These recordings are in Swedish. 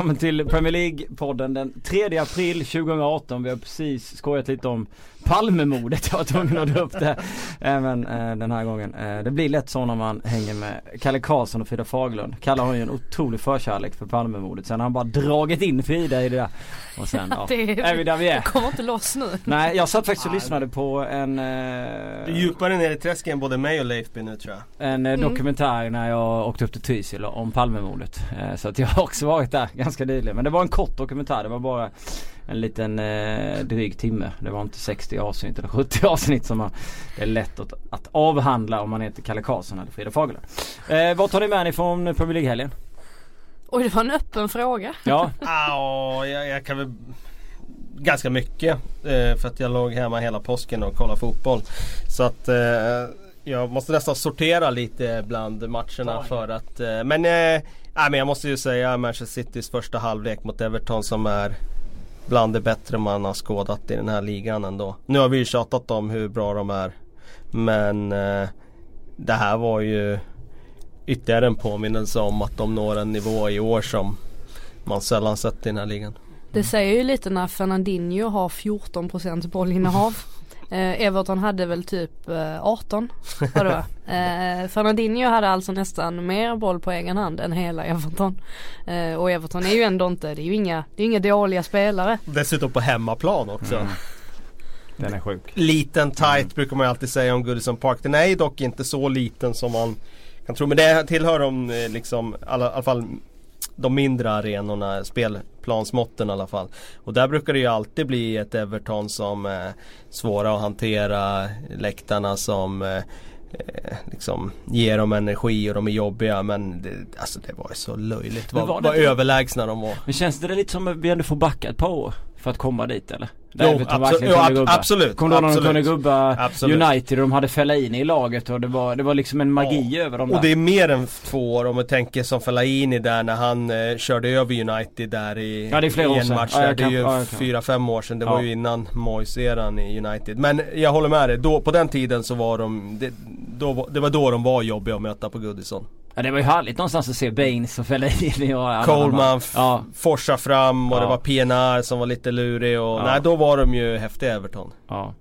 Välkommen till Premier League-podden den 3 april 2018. Vi har precis skojat lite om Palmemordet. Jag var tvungen att dra upp det även eh, den här gången. Eh, det blir lätt så när man hänger med Kalle Karlsson och Frida Faglund. Kalle har ju en otrolig förkärlek för Palmemordet. Sen har han bara dragit in Frida i det där. Och sen ja, Det- är vi där vi är. Det kommer inte loss nu. Nej jag satt faktiskt och lyssnade på en är eh, djupare ner i träsket än både mig och Leifby nu tror jag. en eh, Mm. dokumentär när jag åkte upp till Trysil om Palmemordet. Eh, Så att jag har också varit där ganska nyligen. Men det var en kort dokumentär. Det var bara en liten eh, dryg timme. Det var inte 60 avsnitt eller 70 avsnitt som man, det är lätt att, att avhandla om man heter Kalle Karlsson eller Frida Fagerlund. Eh, vad tar ni med er från Premier League-helgen? Oj det var en öppen fråga. Ja, Ja, jag, jag kan väl ganska mycket. Eh, för att jag låg hemma hela påsken och kollade fotboll. Så att eh, jag måste nästan sortera lite bland matcherna för att eh, Men, eh, nej, men jag måste ju säga Manchester Citys första halvlek mot Everton som är Bland det bättre man har skådat i den här ligan ändå. Nu har vi ju tjatat om hur bra de är. Men eh, det här var ju ytterligare en påminnelse om att de når en nivå i år som man sällan sett i den här ligan. Det säger ju lite när Fernandinho har 14% bollinnehav. Eh, Everton hade väl typ eh, 18 var det va? eh, Fernandinho hade alltså nästan mer boll på egen hand än hela Everton. Eh, och Everton är ju ändå inte, det är ju inga, det är inga dåliga spelare. Dessutom på hemmaplan också. Mm. den är sjuk. Liten tight brukar man ju alltid säga om Goodison Park. Den är ju dock inte så liten som man kan tro. Men det tillhör de eh, liksom, alla, i alla fall de mindre arenorna, spelplansmåtten i alla fall. Och där brukar det ju alltid bli ett Everton som är svåra att hantera. Läktarna som eh, eh, liksom ger dem energi och de är jobbiga men det, alltså det var ju så löjligt vad, överlägsna de var. Men känns det lite som att vi ändå får backa ett par år för att komma dit eller? Där Jo, absolut, jo, ab- gubba. absolut, Kommer du ihåg när de kunde gubba Absolut. United och de hade Fellaini i laget och det var, det var liksom en magi över dem Och där. det är mer än två år om vi tänker som Fellaini där när han eh, körde över United där i, Ja, det är flera i år en sedan. match. Ja, där. det är ju ja, fyra, fem år sedan. Det Ja. var ju innan Moyes-eran i United. Men jag håller med dig. Då, på den tiden så var de, det, då, det var då de var jobbiga att möta på Goodison. Ja det var ju härligt någonstans att se Baines och Fellaini och de Coleman Ja, forsa fram och Ja. det var PNR som var lite lurig och Ja. nej då var de ju häftiga Everton. ja.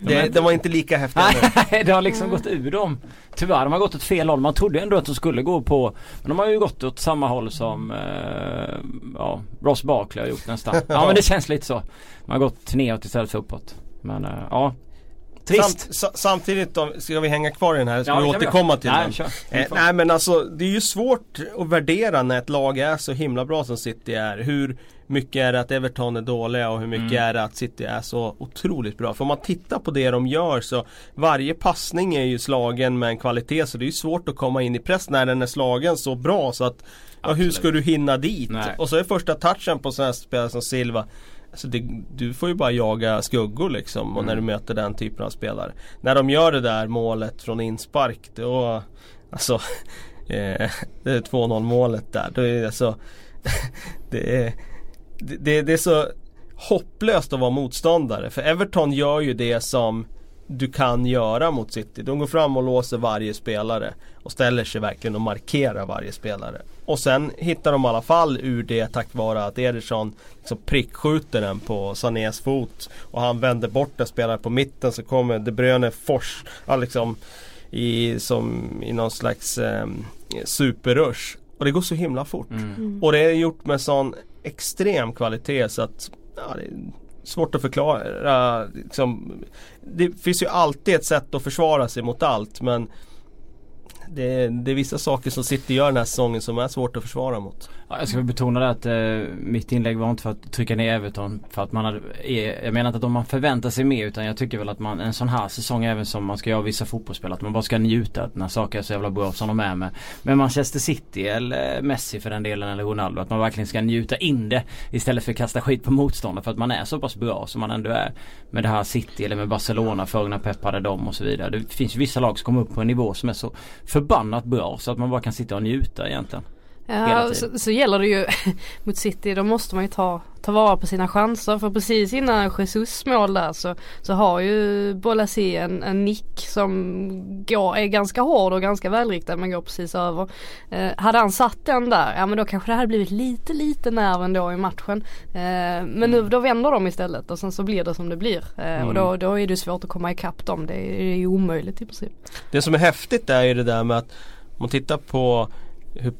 Det, men- det var inte lika häftiga. Nej det har liksom gått ur dem. Tyvärr, de har gått åt fel håll. Man trodde ändå att de skulle gå på Men de har ju gått åt samma håll som eh, ja, Ross Barkley har gjort nästan. Ja men det känns lite så. Man har gått neråt istället för uppåt. Men eh, ja. Trist. Samt, sa, samtidigt då, ska vi hänga kvar i den här? Ska Ja, vi vi återkomma göra. till Nej, den? kör. Eh, nej men alltså det är ju svårt att värdera när ett lag är så himla bra som City är. Hur mycket är det att Everton är dåliga och hur mycket Mm. är det att City är så otroligt bra. För om man tittar på det de gör så varje passning är ju slagen med en kvalitet så det är ju svårt att komma in i press när den är slagen så bra så att ja, hur ska du hinna dit? Nej. Och så är första touchen på sådana här spelare som Silva Alltså det, du får ju bara jaga skuggor liksom och när du Mm. möter den typen av spelare. När de gör det där målet från inspark då Alltså eh, Det är 2-0 målet där. Då är det så det, är, det, det är så hopplöst att vara motståndare. För Everton gör ju det som du kan göra mot City. De går fram och låser varje spelare och ställer sig verkligen och markerar varje spelare. Och sen hittar de i alla fall ur det tack vare att Ederson liksom prickskjuter den på Sanés fot. Och han vänder bort den, spelar på mitten så kommer De Bruyne fors, liksom i, som, i någon slags eh, superrush. Och det går så himla fort. Mm. Och det är gjort med sån extrem kvalitet så att ja, det är svårt att förklara. Liksom, det finns ju alltid ett sätt att försvara sig mot allt men det är, det är vissa saker som City gör den här säsongen som är svårt att försvara mot. Ja, jag ska betona det att eh, mitt inlägg var inte för att trycka ner Everton för att man hade, eh, Jag menar inte att om man förväntar sig mer utan jag tycker väl att man en sån här säsong även som man ska göra vissa fotbollsspel att man bara ska njuta när saker är så jävla bra som de är med, med Manchester City eller Messi för den delen eller Ronaldo. Att man verkligen ska njuta in det istället för att kasta skit på motståndare för att man är så pass bra som man ändå är med det här City eller med Barcelona förr när Pep hade dem och så vidare. Det finns ju vissa lag som kommer upp på en nivå som är så förbannat bra så att man bara kan sitta och njuta egentligen. Ja, så, så gäller det ju mot City, då måste man ju ta, ta vara på sina chanser. För precis innan Jesus mål där så, så har ju Bolasi en, en nick som går, är ganska hård och ganska välriktad men går precis över. Eh, hade han satt den där, ja men då kanske det hade blivit lite lite nerv ändå i matchen. Eh, men Mm. nu då vänder de istället och sen så blir det som det blir. Eh, Och då, då är det svårt att komma ikapp dem. Det är, det är omöjligt i princip. Det som är häftigt är ju det där med att om man tittar på hur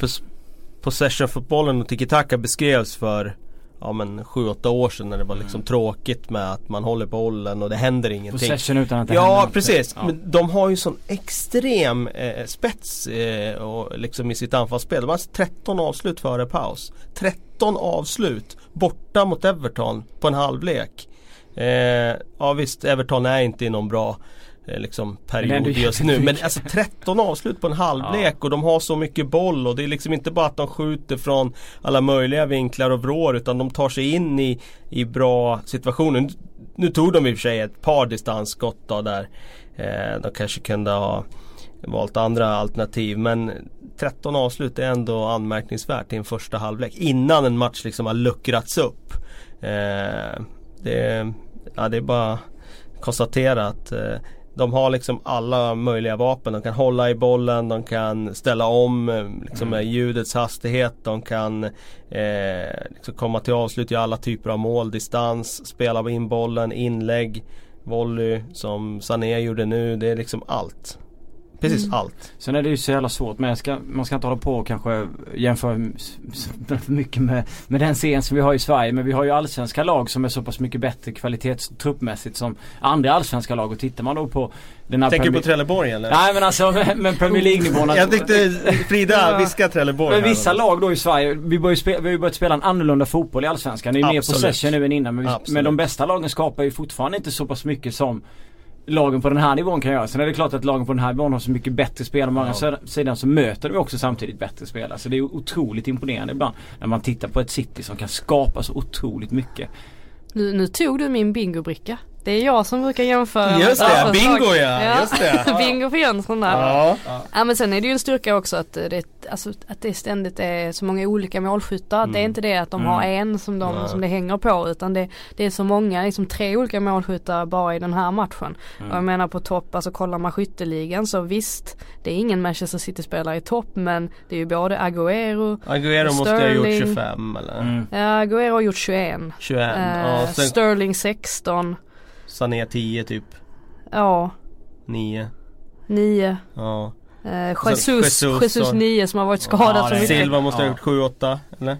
possession-fotbollen och tiki-taka beskrevs för ja men 7-8 år sedan när det var liksom tråkigt med att man håller bollen och det händer ingenting. Possession utan att det händer Ja något. precis, Ja. men de har ju sån extrem eh, spets eh, och liksom i sitt anfallsspel. De har 13 avslut före paus. 13 avslut borta mot Everton på en halvlek. Eh, ja visst, Everton är inte i någon bra liksom det är period ändå just nu. Men alltså 13 avslut på en halvlek och de har så mycket boll och det är liksom inte bara att de skjuter från alla möjliga vinklar och vrår utan de tar sig in i, i bra situationer. Nu, nu tog de i och för sig ett par distansskott då där. Eh, de kanske kunde ha valt andra alternativ men 13 avslut är ändå anmärkningsvärt i en första halvlek innan en match liksom har luckrats upp. Eh, det, ja, det är bara konstatera att eh, de har liksom alla möjliga vapen. De kan hålla i bollen, de kan ställa om eh, liksom med ljudets hastighet. De kan eh, liksom komma till avslut i alla typer av mål, distans, spela in bollen, inlägg, volley som Sané gjorde nu. Det är liksom allt. Precis allt. Sen är det ju så jävla svårt men ska, man ska inte hålla på och kanske jämföra för mycket med, med den serien som vi har i Sverige. Men vi har ju allsvenska lag som är så pass mycket bättre kvalitetstruppmässigt som andra allsvenska lag. Och tittar man då på den här Tänker du på Trelleborg eller? Nej men alltså men- men Premier League-nivån. Jag tyckte Frida viskade Trelleborg Men här. vissa lag då i Sverige, vi, börjar spela, vi har ju börjat spela en annorlunda fotboll i Allsvenskan. Det är mer Absolut. possession nu än innan. Men, vi, men de bästa lagen skapar ju fortfarande inte så pass mycket som lagen på den här nivån kan göra. Sen är det klart att lagen på den här nivån har så mycket bättre spel. Å andra Ja. sidan så möter de också samtidigt bättre spelare. Så det är otroligt imponerande ibland när man tittar på ett City som kan skapa så otroligt mycket. Nu, nu tog du min bingobricka. Det är jag som brukar jämföra Just det, bingo lag. ja, just det. bingo för Jönsson där. Ja. Ja men sen är det ju en styrka också att det, alltså, att det ständigt är så många olika målskyttar. Det är inte det att de har en som, de, Nej. som det hänger på utan det, det är så många, liksom tre olika målskyttar bara i den här matchen. Och jag menar på topp, alltså kollar man skytteligan så visst det är ingen Manchester City-spelare i topp men det är ju både Agüero, Agüero måste ha gjort Sterling. 25 eller? Mm. ja, Agüero har gjort 21. 21. Eh, ja, sen Sterling 16. Sané 10 typ. Ja, 9. 9. Ja. Eh, Jesus, Jesus Jesus, och- 9 som har varit skadad Ja, så mycket. Silva måste ha gjort 7-8 eller?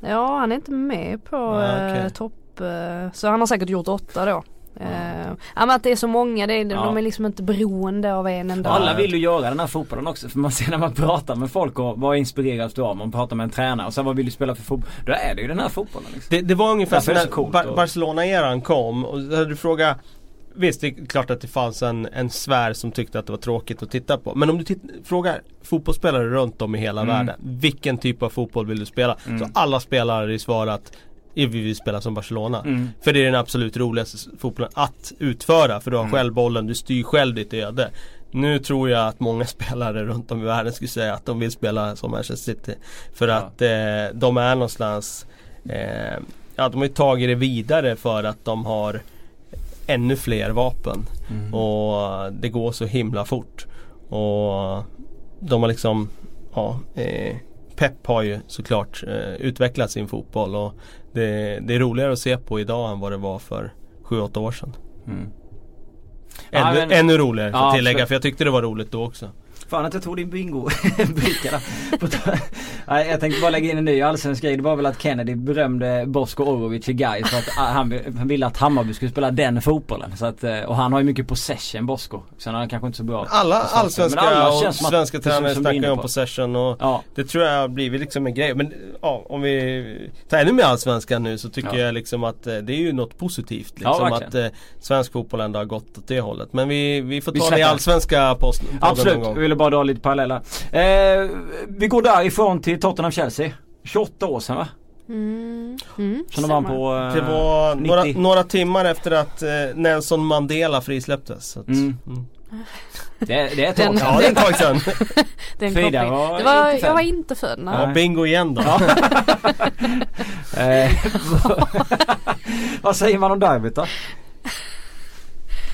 Ja han är inte med på Ah, okej. eh, topp. Eh, så han har säkert gjort 8 då. Eh, ja men att det är så många, det är, Ja. de är liksom inte beroende av en enda. Alla vill ju göra den här fotbollen också för man ser när man pratar med folk och vad inspireras du av? Man pratar med en tränare och sen vad vill du spela för fotboll? Då är det ju den här fotbollen liksom. Det, det var ungefär det när Bar- och- Barcelona-eran kom och du frågat Visst det är klart att det fanns en, en sfär som tyckte att det var tråkigt att titta på. Men om du frågar fotbollsspelare runt om i hela Mm. världen. Vilken typ av fotboll vill du spela? Mm. Så alla spelare hade svarat vi vill spela som Barcelona. Mm. För det är den absolut roligaste fotbollen att utföra. För du har Mm. själv bollen, du styr själv ditt öde. Nu tror jag att många spelare runt om i världen skulle säga att de vill spela som Manchester City. För Ja. att eh, de är någonstans eh, Ja de har ju tagit det vidare för att de har ännu fler vapen. Mm. Och det går så himla fort. Och de har liksom Ja eh, Pep har ju såklart eh, utvecklat sin fotboll och det, det är roligare att se på idag än vad det var för 7-8 år sedan. Mm. Ännu, men- ännu roligare får Ja, tillägga för jag tyckte det var roligt då också. Fan att jag tog din bingo bricka där. På ta- Nej, jag tänkte bara lägga in en ny allsvensk grej. Det var väl att Kennedy berömde Bosko Orovic i Gais för att ah, han, han ville att Hammarby skulle spela den fotbollen. Så att, eh, och han har ju mycket possession Bosko. Sen är han kanske inte så bra. Alla sånt. allsvenska alla och svenska tränare snackar ju om possession och Ja. det tror jag har blivit liksom en grej. Men ja, om vi tar ännu mer allsvenskan nu så tycker Ja. jag liksom att eh, det är ju något positivt. Ja, Liksom verkligen. att eh, svensk fotboll ändå har gått åt det hållet. Men vi, vi får Vi ta det i allsvenska posten Absolut, vi. Ville bara dra lite paralleller. Eh, vi går därifrån till Tottenham-Chelsea. 28 år sedan va? Mm. Mm. Som de vann stämmer. på eh, Det var några, 90. några timmar efter att eh, Nelson Mandela frisläpptes. Så att, Mm. mm. Det, det är ett tag sedan. Ja det är ett tag sedan. Den Frida kopplingen. var det var, inte jag var inte född. Nej. Ja, bingo igen då. Eh, Vad säger man om derbyt då?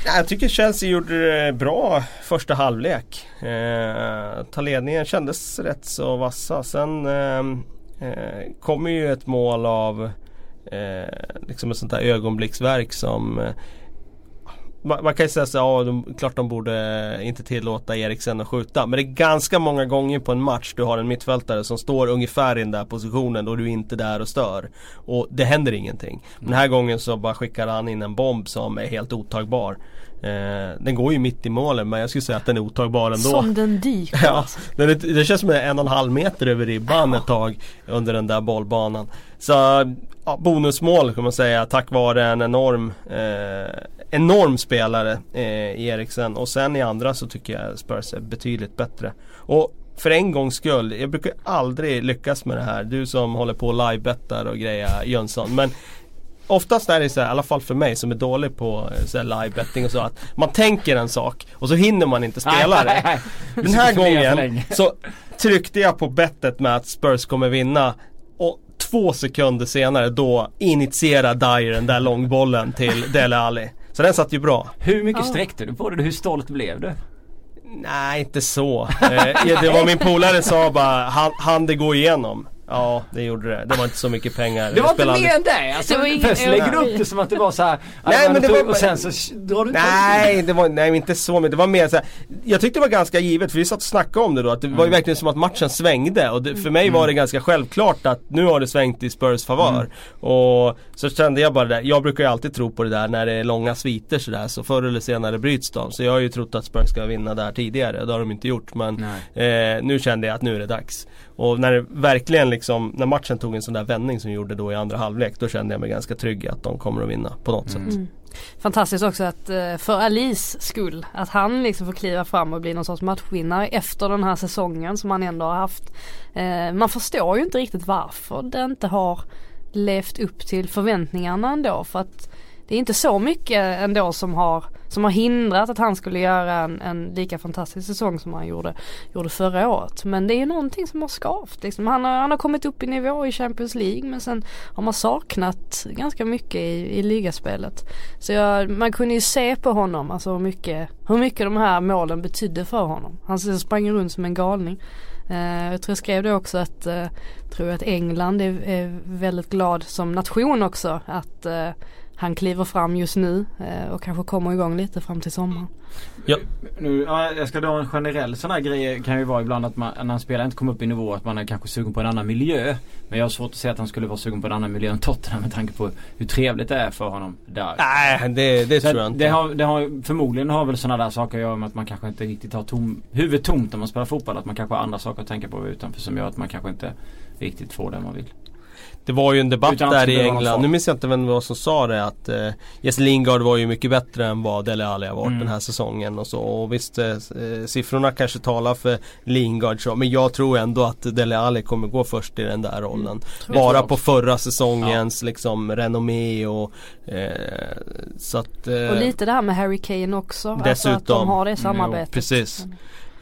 Jag tycker Chelsea gjorde det bra första halvlek. Eh, ta ledningen kändes rätt så vassa. Sen eh, eh, kommer ju ett mål av eh, liksom ett sånt där ögonblicksverk som eh, man, man kan ju säga så ja, de, klart de borde eh, inte tillåta Eriksen att skjuta. Men det är ganska många gånger på en match du har en mittfältare som står ungefär i den där positionen och du är inte där och stör. Och det händer ingenting. Den här gången så bara skickar han in en bomb som är helt otagbar. Eh, den går ju mitt i målen men jag skulle säga att den är otagbar ändå. Som den dyker. Ja, alltså. är, det känns som en och en halv meter över ribban ett tag under den där bollbanan. Så ja, bonusmål kan man säga tack vare en enorm eh, Enorm spelare eh, Eriksen och sen i andra så tycker jag Spurs är betydligt bättre. Och för en gångs skull, jag brukar aldrig lyckas med det här. Du som håller på och livebettar och grejer Jönsson. Men Oftast är det så här, i alla fall för mig som är dålig på eh, så här livebetting och så att man tänker en sak och så hinner man inte spela det. Den här gången så tryckte jag på bettet med att Spurs kommer vinna och två sekunder senare då initierar Dyer den där långbollen till Dele Alli. Så den satt ju bra. Hur mycket sträckte du på det? Hur stolt blev du? Nej inte så. Eh, det var min polare sa bara, han, han det gå igenom. Ja det gjorde det. Det var inte så mycket pengar. Det var inte mer än det! Alltså, Det var ingen- först lägger du upp det som att det var så här, Nej, men det var- Och sen så drar du inte Nej, det var nej, inte så men det var mer så här, Jag tyckte det var ganska givet för vi satt och snackade om det då att det var ju verkligen som att matchen svängde och det, för mig var det ganska självklart att nu har det svängt i Spurs favör. Och så kände jag bara det där, jag brukar ju alltid tro på det där när det är långa sviter sådär så förr eller senare bryts de. Så jag har ju trott att Spurs ska vinna där tidigare, det har de inte gjort men eh, nu kände jag att nu är det dags. Och när det verkligen liksom, Liksom, när matchen tog en sån där vändning som gjorde då i andra halvlek då kände jag mig ganska trygg att de kommer att vinna på något sätt. Mm. Fantastiskt också att eh, för Alice skull att han liksom får kliva fram och bli någon sorts matchvinnare efter den här säsongen som han ändå har haft. Eh, man förstår ju inte riktigt varför det inte har levt upp till förväntningarna ändå för att det är inte så mycket ändå som har, som har hindrat att han skulle göra en, en lika fantastisk säsong som han gjorde, gjorde förra året. Men det är ju någonting som har skavt. Liksom. Han, har, han har kommit upp i nivå i Champions League men sen har man saknat ganska mycket i, i ligaspelet. Så jag, man kunde ju se på honom alltså hur mycket, hur mycket de här målen betydde för honom. Han sprang runt som en galning. Eh, jag tror jag skrev det också att, eh, tror jag att England är, är väldigt glad som nation också att eh, han kliver fram just nu eh, och kanske kommer igång lite fram till sommaren. Nu, ja, jag ska dra en generell sån här grej kan ju vara ibland att man, när en spelare inte kommer upp i nivå att man är kanske sugen på en annan miljö. Men jag har svårt att säga att han skulle vara sugen på en annan miljö än Tottenham med tanke på hur trevligt det är för honom där. Nej, det, det tror jag inte. det har, det har, förmodligen har väl sådana där saker att göra med att man kanske inte riktigt har tom, huvudet tomt när man spelar fotboll. Att man kanske har andra saker att tänka på utanför som gör att man kanske inte riktigt får det man vill. Det var ju en debatt där i England. Nu minns jag inte vem det var som sa det att eh, Jesse Lingard var ju mycket bättre än vad Dele Alli har varit Mm. den här säsongen och så. Och visst eh, eh, siffrorna kanske talar för Lingard så. Men jag tror ändå att Dele Alli kommer gå först i den där rollen. Tror jag Bara på förra säsongens liksom renommé och eh, så att eh, Och lite det här med Harry Kane också. Alltså att Dessutom. de har det Mm, samarbetet. jo, precis.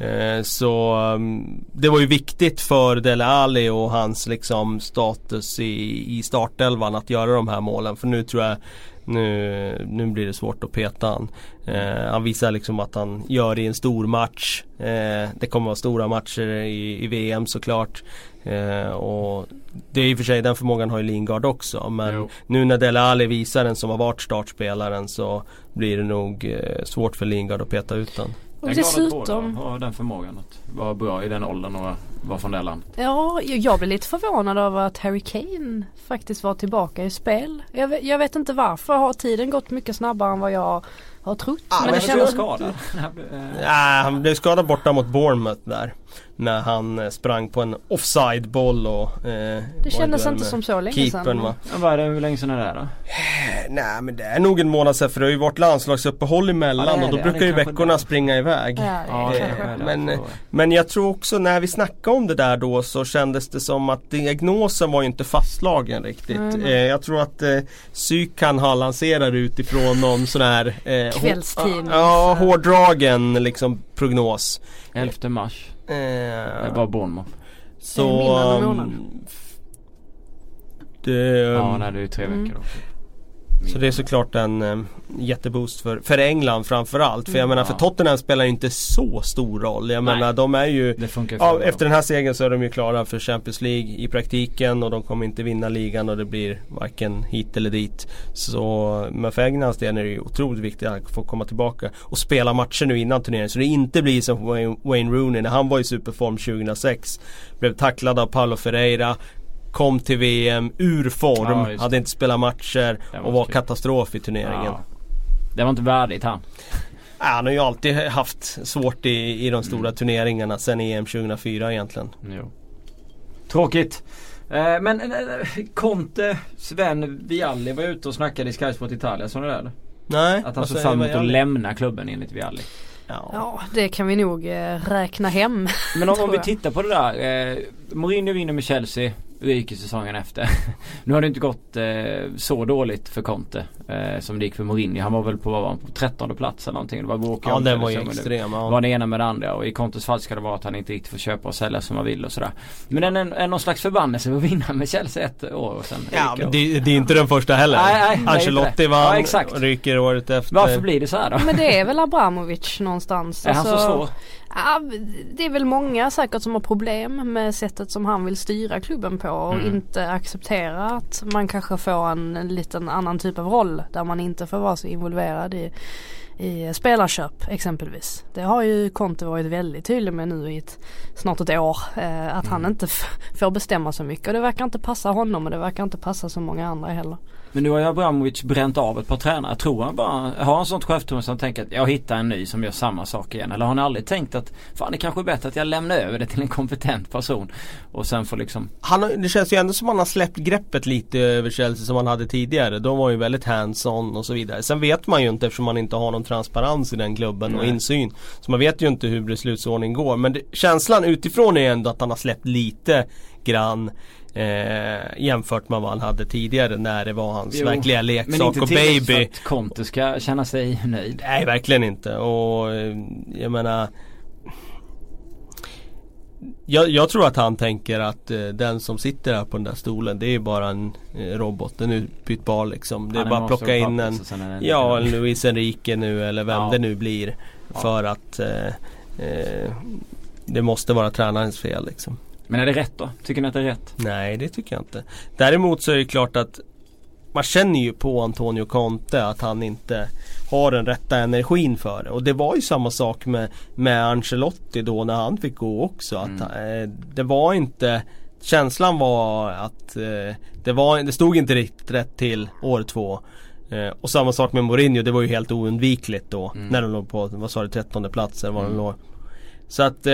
Eh, Så um, det var ju viktigt för Dele Alli och hans liksom status i, i startelvan att göra de här målen. För nu tror jag nu, nu blir det svårt att peta han. Eh, han visar liksom att han gör det i en stor match. Eh, det kommer vara stora matcher i, i VM såklart. Eh, och det är i och för sig den förmågan har ju Lingard också. Men Jo. nu när Dele Alli visar den som har varit startspelaren så blir det nog eh, svårt för Lingard att peta ut den. Och Jag är glad att dessutom, båda har den förmågan att vara bra i den åldern och vara från det landet. ja jag blev lite förvånad över att Harry Kane faktiskt var tillbaka i spel. Jag vet, jag vet inte varför, har tiden gått mycket snabbare än vad jag har trott? Ja, men men det jag kändes skadad. Eh, Nej, han blev skadad borta mot Bournemouth där. När han eh, sprang på en offside-boll och... Eh, Det kändes inte som så länge Keepern sedan. va. Ja, vad är det, hur länge sedan är det då? Nej men det är nog en månad sedan för det har ju varit landslagsuppehåll emellan Ja, det och då det. brukar Ja, ju veckorna det. springa iväg. Ja, Ja, det Eh, men, men jag tror också när vi snackade om det där då så kändes det som att diagnosen var ju inte fastslagen riktigt. Mm. Eh, jag tror att eh, Psykan har lanserat utifrån någon sån här eh, Kvällstidning. Ja, hårdragen liksom prognos. 11 mars. Eh, Det var Bournemouth. så, Det är mindre än en månad. mm, det, Ja, nej det är ju tre Mm. veckor då. Så det är såklart en eh, jätteboost för, för England framförallt. För jag Mm. menar för. Tottenham spelar ju inte så stor roll. Jag Nej. menar de är ju Ja, efter den här segern så är de ju klara för Champions League i praktiken och de kommer inte vinna ligan och det blir varken hit eller dit. Så men för Englands del är det ju otroligt viktigt att få komma tillbaka och spela matcher nu innan turneringen. Så det inte blir som Wayne, Wayne Rooney när han var i superform 2006. Blev tacklad av Paulo Ferreira. Kom till VM ur form, Ja, hade inte spelat matcher var och var kul. katastrof i turneringen. Ja. Det var inte värdigt han. Ja, han har ju alltid haft svårt i, i de stora turneringarna sen EM 2004 egentligen. Jo. Tråkigt. Eh, men eh, Conte, Sven Vialli var ute och snackade i Sky Sport Italia. Såg ni det? eller? Nej, Att han såg fram emot att lämna klubben enligt Vialli. Ja. Ja, det kan vi nog eh, räkna hem. Men om, om vi tittar på det där. Eh, Mourinho vinner med Chelsea. Ryker säsongen efter. nu har det inte gått eh, så dåligt för Conte. Eh, som det gick för Mourinho. Han var väl på, vad var han, på 13 plats eller någonting. Det var Walker Ja den var ju men det extrem. Ja. var det ena med det andra och i Contes fall ska det vara att han inte riktigt får köpa och sälja som han vill och sådär. Men en, en, en någon slags förbannelse att vinna med Chelsea ett år och sen Ja men det, det är inte den första heller. Nej, nej, det Ancelotti det. vann Ja, exakt. och ryker året efter. Varför blir det så här då? Men det är väl Abramovic någonstans. är han så Alltså, svår? Ja, det är väl många säkert som har problem med sättet som han vill styra klubben på och Mm. inte acceptera att man kanske får en, en liten annan typ av roll där man inte får vara så involverad i, i spelarköp exempelvis. Det har ju Conte varit väldigt tydlig med nu i ett, snart ett år. Eh, att han Mm. inte f- får bestämma så mycket och det verkar inte passa honom och det verkar inte passa så många andra heller. Men nu har ju Abramovic bränt av ett par tränare. Tror han bara, har han sånt självförtroende som tänker att jag hittar en ny som gör samma sak igen? Eller har han aldrig tänkt att fan det kanske är bättre att jag lämnar över det till en kompetent person och sen får liksom han, det känns ju ändå som att han har släppt greppet lite över Chelsea som han hade tidigare. De var ju väldigt hands-on och så vidare. Sen vet man ju inte eftersom man inte har någon transparens i den klubben och Nej. insyn. Så man vet ju inte hur beslutsordningen går. Men det, känslan utifrån är ändå att han har släppt lite grann eh, jämfört med vad han hade tidigare när det var hans Jo, verkliga Men leksak inte och baby. för att Conte ska känna sig nöjd. Nej verkligen inte och eh, jag menar jag, jag tror att han tänker att eh, den som sitter här på den där stolen det är bara en eh, robot, en utbytbar liksom. Det är Han bara att plocka in en är Ja, en Luis Enrique nu eller vem Ja. det nu blir. Ja. För att eh, eh, det måste vara tränarens fel liksom. Men är det rätt då? Tycker ni att det är rätt? Nej det tycker jag inte. Däremot så är det klart att man känner ju på Antonio Conte att han inte har den rätta energin för det. Och det var ju samma sak med, med Ancelotti då när han fick gå också. Att, Mm. eh, det var inte Känslan var att eh, det, var, det stod inte riktigt rätt till år två. Eh, och samma sak med Mourinho, det var ju helt oundvikligt då. Mm. När de låg på, vad sa du, trettonde plats eller vad Mm. de låg. Så att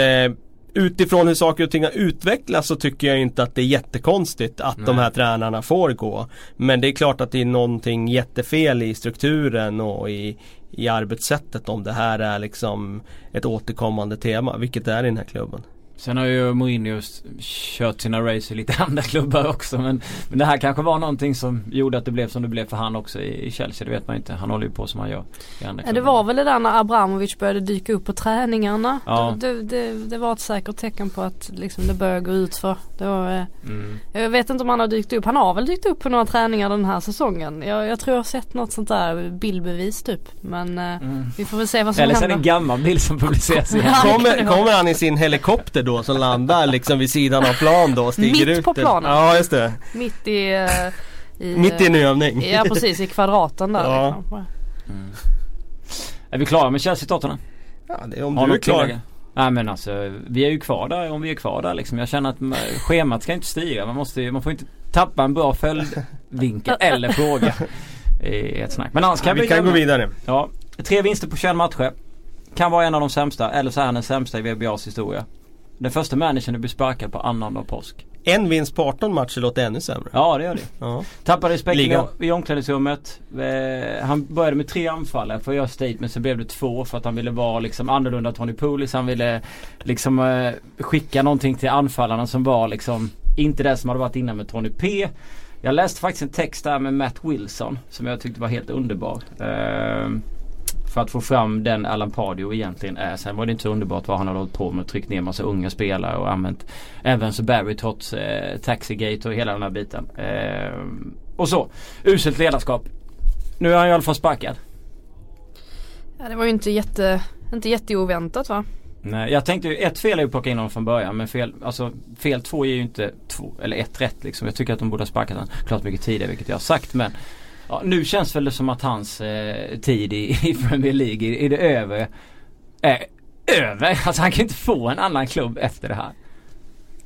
utifrån hur saker och ting har utvecklats så tycker jag inte att det är jättekonstigt att de Nej. här tränarna får gå. Men det är klart att det är någonting jättefel i strukturen och i, i arbetssättet om det här är liksom ett återkommande tema, vilket det är i den här klubben. Sen har ju Mourinho kört sina race i lite andra klubbar också men, men det här kanske var någonting som gjorde att det blev som det blev för han också i, i Chelsea. Det vet man inte. Han håller ju på som han gör i andra Ja, det klubbar. var väl det där när Abramovic började dyka upp på träningarna. Ja. Det, det, det var ett säkert tecken på att liksom, det börjar gå ut för. Det var, eh, Mm. jag vet inte om han har dykt upp. Han har väl dykt upp på några träningar den här säsongen. Jag, jag tror jag har sett något sånt där bildbevis typ. Men eh, Mm. vi får väl se vad som Eller så är det händer. en gammal bild som publiceras Kommer, kommer han i sin helikopter då som landar liksom vid sidan av plan då stiger Mitt ut? på planen. Ja just det. Mitt i, eh, i Mitt i en eh, övning. Ja precis i kvadraten där. Ja. Liksom. Mm. Är vi klara med Chelsea Tottenham? Ja, det är om Har du är klar. tillägga? Nej men alltså vi är ju kvar där om vi är kvar där liksom. Jag känner att ma- schemat ska inte styra. Man måste ju- man får inte tappa en bra följdvinkel eller fråga i ett snack. Men annars kan Ja, vi vi kan gå vidare. Ja, tre vinster på 21 matcher. Kan vara en av de sämsta eller så är han den sämsta i VBAs historia. Den första managern att bli sparkad på annandag påsk. en vinst på 18 matcher låter ännu sämre. Ja det gör det. Ja. Tappade respekten i, omklädningsrummet. Eh, han började med tre anfallare för att göra statement. Så blev det två för att han ville vara liksom annorlunda Tony Pulis. Han ville liksom eh, skicka någonting till anfallarna som var liksom inte det som hade varit innan med Tony P. Jag läste faktiskt en text där med Matt Wilson som jag tyckte var helt underbar. För att få fram den Alan Pardew egentligen är. Sen var det inte så underbart vad han har hållit på med. Tryckt ner massa unga spelare och använt Evans och Barry trots eh, Taxigate och hela den här biten. Eh, och så. Uselt ledarskap. Nu är han i alla fall sparkad. Ja, det var ju inte jätte, inte jätteoväntat va? Nej, jag tänkte ju ett fel är ju att plocka in honom från början men fel, alltså fel två är ju inte två, eller ett rätt liksom. Jag tycker att de borde ha sparkat honom klart mycket tidigare vilket jag har sagt men ja, nu känns väl det som att hans eh, tid i, i Premier League, är, är det över? Är över? Alltså han kan inte få en annan klubb efter det här.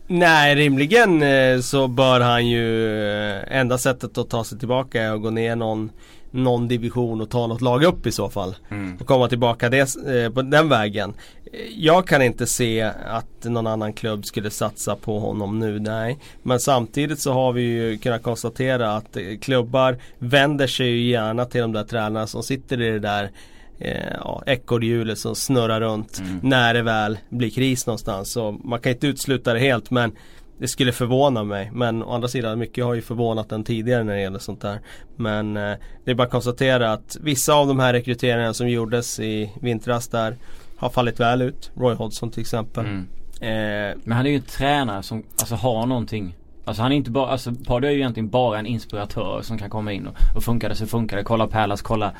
Nej rimligen eh, så bör han ju eh, Enda sättet att ta sig tillbaka är att gå ner någon Någon division och ta något lag upp i så fall Och komma tillbaka det, eh, på den vägen Eh, Jag kan inte se att någon annan klubb skulle satsa på honom nu, nej Men samtidigt så har vi ju kunnat konstatera att eh, klubbar vänder sig ju gärna till de där tränarna som sitter i det där eh, ja, ekorrhjulet som snurrar runt Mm. när det väl blir kris någonstans. Så man kan inte utesluta det helt men det skulle förvåna mig. Men å andra sidan, mycket har ju förvånat den tidigare när det gäller sånt där. Men eh, det är bara att konstatera att vissa av de här rekryteringarna som gjordes i vintras där har fallit väl ut. Roy Hodgson till exempel. Mm. Eh, Men han är ju en tränare som alltså har någonting. Alltså han är inte bara, alltså Pardew är ju egentligen bara en inspiratör som kan komma in och, och funkar det så funkar det. Kolla Palace, kolla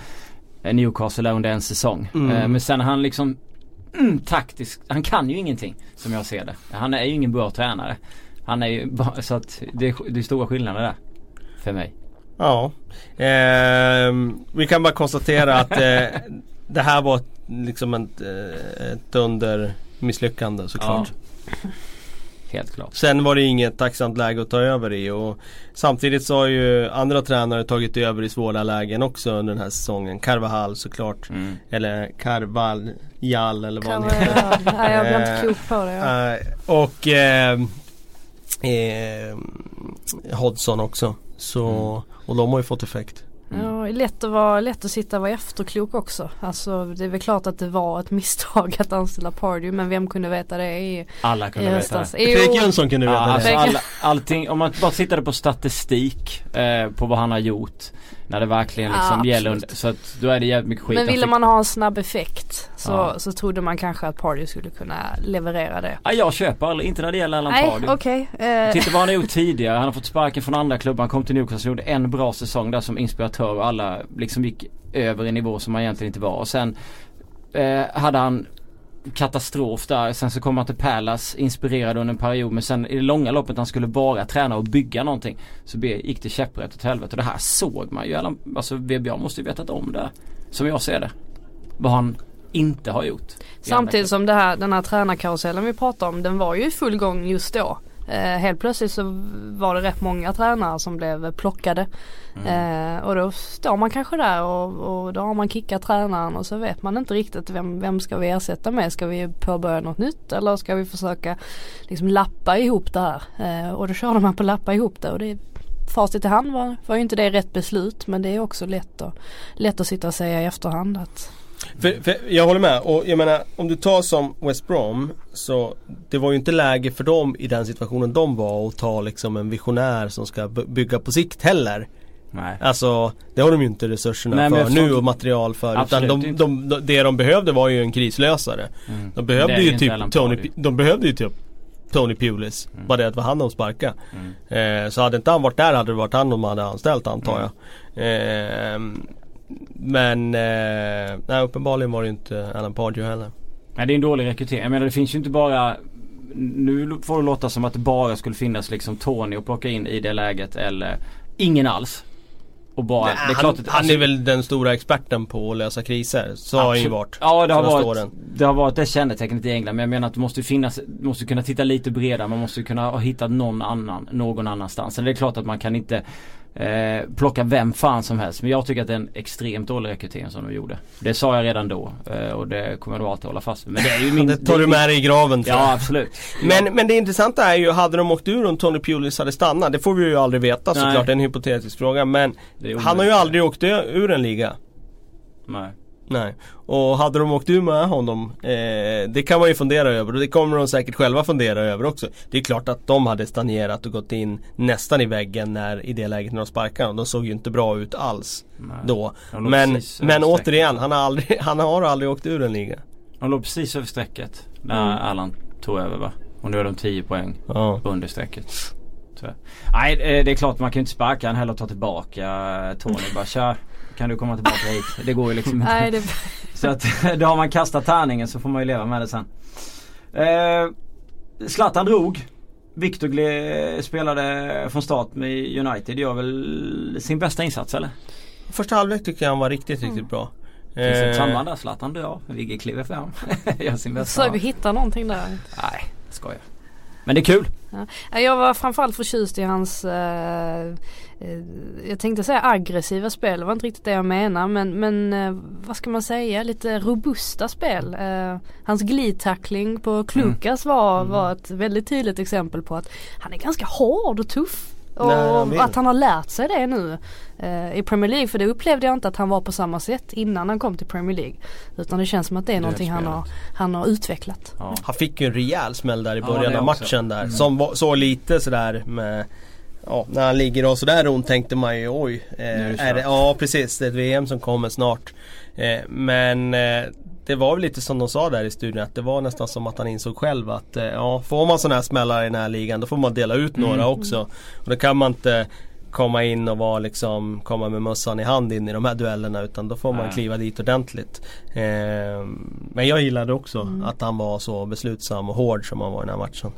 eh, Newcastle under en säsong. Mm. Eh, men sen han liksom mm, taktisk, han kan ju ingenting som jag ser det. Han är ju ingen bra tränare. Han är ju bara, så att det är, det är stora skillnader där. För mig. Ja. Ehm, vi kan bara konstatera att eh, det här var ett, liksom ett, eh, ett under misslyckande såklart. Helt klart. Sen var det inget tacksamt läge att ta över i och samtidigt så har ju andra tränare tagit över i svåra lägen också under den här säsongen. Carvajal såklart. Mm. Eller Carvajal eller vad han heter. Nej jag blir inte Eh, klok på det. Ja. Eh, och eh, eh, Hodgson också. Så, Mm. och de har ju fått effekt. Mm. Ja, det är lätt att, vara, lätt att sitta och vara efterklok också. Alltså det är väl klart att det var ett misstag att anställa Pardew men vem kunde veta det i, Alla i kunde veta det. Fredrik Jönsson kunde Ja, veta alltså det. Bägge. alla, allting, om man bara tittade på statistik eh, på vad han har gjort. När det verkligen liksom Ja, gäller under, så att då är det jävligt mycket skit. Men ville man ha en snabb effekt så, Ja. så trodde man kanske att Pardew skulle kunna leverera det. Ja, jag köper aldrig, inte när det gäller Alan Nej okej. Eh, Titta vad han har gjort tidigare. Han har fått sparken från andra klubbar. Han kom till Newcastle och gjorde en bra säsong där som inspiratör och alla liksom gick över en nivå som han egentligen inte var. Och sen eh, hade han katastrof där. Sen så kom han till Palace inspirerad under en period. Men sen i det långa loppet han skulle vara tränare och bygga någonting. Så gick det käpprätt åt helvete. Och det här såg man ju. Alltså VBA måste ju vetat om det. Som jag ser det. Vad han inte har gjort. Samtidigt som det här, den här tränarkarusellen vi pratar om den var ju i full gång just då. Eh, helt plötsligt så var det rätt många tränare som blev plockade. Mm. Eh, och då står man kanske där och, och då har man kickat tränaren och så vet man inte riktigt vem, vem ska vi ersätta med. Ska vi påbörja något nytt eller ska vi försöka liksom lappa ihop det här. Eh, och då körde man på lappa ihop det och det Facit i hand var, var ju inte det rätt beslut men det är också lätt att, lätt att sitta och säga i efterhand att För, för jag håller med och jag menar om du tar som West Brom så det var ju inte läge för dem i den situationen de var att ta liksom en visionär som ska bygga på sikt heller. Nej. Alltså det har de ju inte resurserna Nej, för nu och material för. Utan de, de, de, det de behövde var ju en krislösare. Mm. De behövde ju typ Tony, de behövde ju typ Tony Pulis. Mm. Bara det att det var han de sparkade. Mm. Eh, så hade inte han varit där hade det varit han de hade anställt antar Mm. jag. Eh, men eh, nej, uppenbarligen var det ju inte Alan Pardew heller. Nej det är en dålig rekrytering. Jag menar det finns ju inte bara Nu får det låta som att det bara skulle finnas liksom Tony att plocka in i det läget eller ingen alls. Och bara, Nej, det är klart han, att, han alltså, är väl den stora experten på att lösa kriser. Så har han ju varit. Ja det har, varit, åren. det har varit det kännetecknet i England. Men jag menar att det måste finnas, måste kunna titta lite bredare. Man måste kunna ha hittat någon annan, någon annanstans. Sen det är klart att man kan inte eh, plocka vem fan som helst. Men jag tycker att det är en extremt dålig rekrytering som de gjorde. Det sa jag redan då eh, och det kommer jag nog alltid hålla fast vid. Men det är ju min... det tar du med dig i graven tror jag. Ja absolut. Men, men det intressanta är ju, hade de åkt ur om Tony Pulis hade stannat? Det får vi ju aldrig veta Nej. såklart, det är en hypotetisk fråga. Men han har ju aldrig åkt ur en liga. Nej. Nej. Och hade de åkt ur med honom, eh, det kan man ju fundera över och det kommer de säkert själva fundera över också. Det är klart att de hade stagnerat och gått in nästan i väggen när, i det läget när de sparkade honom. De såg ju inte bra ut alls Nej. då. Men, men återigen, han har, aldrig, han har aldrig åkt ur en liga. De låg precis över strecket när Mm. Allan tog över va? Och nu är de 10 poäng Ja. under strecket. Nej eh, det är klart man kan ju inte sparka han heller och ta tillbaka eh, Tony. Bara tja, kan du komma tillbaka hit? Det går ju liksom inte. Nej, det, Så att då har man kastat tärningen så får man ju leva med det sen. Eh, Zlatan drog. Victor gle- spelade från start med United. Gör väl sin bästa insats eller? Första halvlek tycker jag han var riktigt, riktigt bra. Finns det ett Eh, samband där? Zlatan dör. Vigge kliver fram. Gör sin bästa. så vi hittar någonting där. Nej, skojar. Men det är kul. Ja, Jag var framförallt förtjust i hans, eh, jag tänkte säga aggressiva spel, det var inte riktigt det jag menar men, men eh, vad ska man säga, lite robusta spel. Eh, hans glidtackling på Klukas var, var ett väldigt tydligt exempel på att han är ganska hård och tuff. Och Nej, att han har lärt sig det nu eh, i Premier League för det upplevde jag inte att han var på samma sätt innan han kom till Premier League. Utan det känns som att det är någonting han har, han har utvecklat. Ja. Han fick ju en rejäl smäll där i Ja, början det av också. matchen där. Mm. Som var, så lite sådär med Ja, när han ligger och sådär ont tänkte man ju oj. Eh, är det är det, ja precis, det är ett VM som kommer snart. Eh, men eh, det var väl lite som de sa där i studion att det var nästan som att han insåg själv att eh, ja, får man sådana här smällar i den här ligan då får man dela ut några Mm. också. Och då kan man inte komma in och vara liksom, komma med mössan i hand in i de här duellerna utan då får man Nej. kliva dit ordentligt. Eh, men jag gillade också att han var så beslutsam och hård som han var i den här matchen.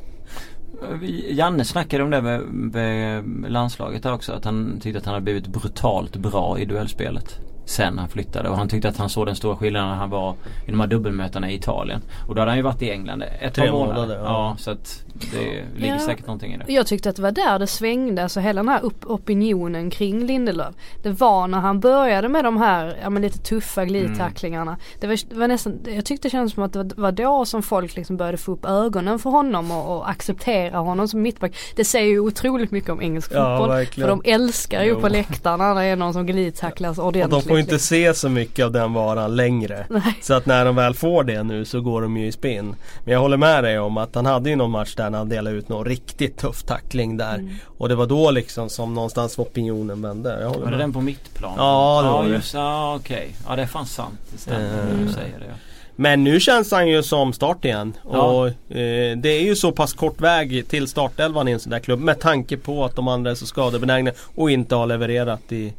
Janne snackade om det med, med landslaget där också. Att han tyckte att han hade blivit brutalt bra i duellspelet. Sen han flyttade och han tyckte att han såg den stora skillnaden när han var i de här dubbelmötena i Italien. Och då hade han ju varit i England ett Tre par månader. månader, ja. ja. så att det ligger Ja. säkert någonting i det. Jag tyckte att det var där det svängde, alltså hela den här upp opinionen kring Lindelöf. Det var när han började med de här, ja men lite tuffa glidtacklingarna. Det, var, det var nästan, jag tyckte det kändes som att det var, då som folk liksom började få upp ögonen för honom och, och acceptera honom som mittback. Det säger ju otroligt mycket om engelsk Ja, fotboll. verkligen. För de älskar ju Jo. på läktarna när det är någon som glidtacklas ordentligt. Får inte se så mycket av den varan längre. Nej. Så att när de väl får det nu så går de ju i spinn. Men jag håller med dig om att han hade ju någon match där när han delade ut någon riktigt tuff tackling där. Mm. Och det var då liksom som någonstans opinionen vände. Jag håller Var det den på mittplan? Ja, det var ja, det. just Ja okej. Ja det är fan sant. Det stämmer Mm. när du säger det. Ja. Men nu känns han ju som start igen. Ja. Och eh, det är ju så pass kort väg till startelvan i en sån där klubb. Med tanke på att de andra är så skadebenägna och inte har levererat i,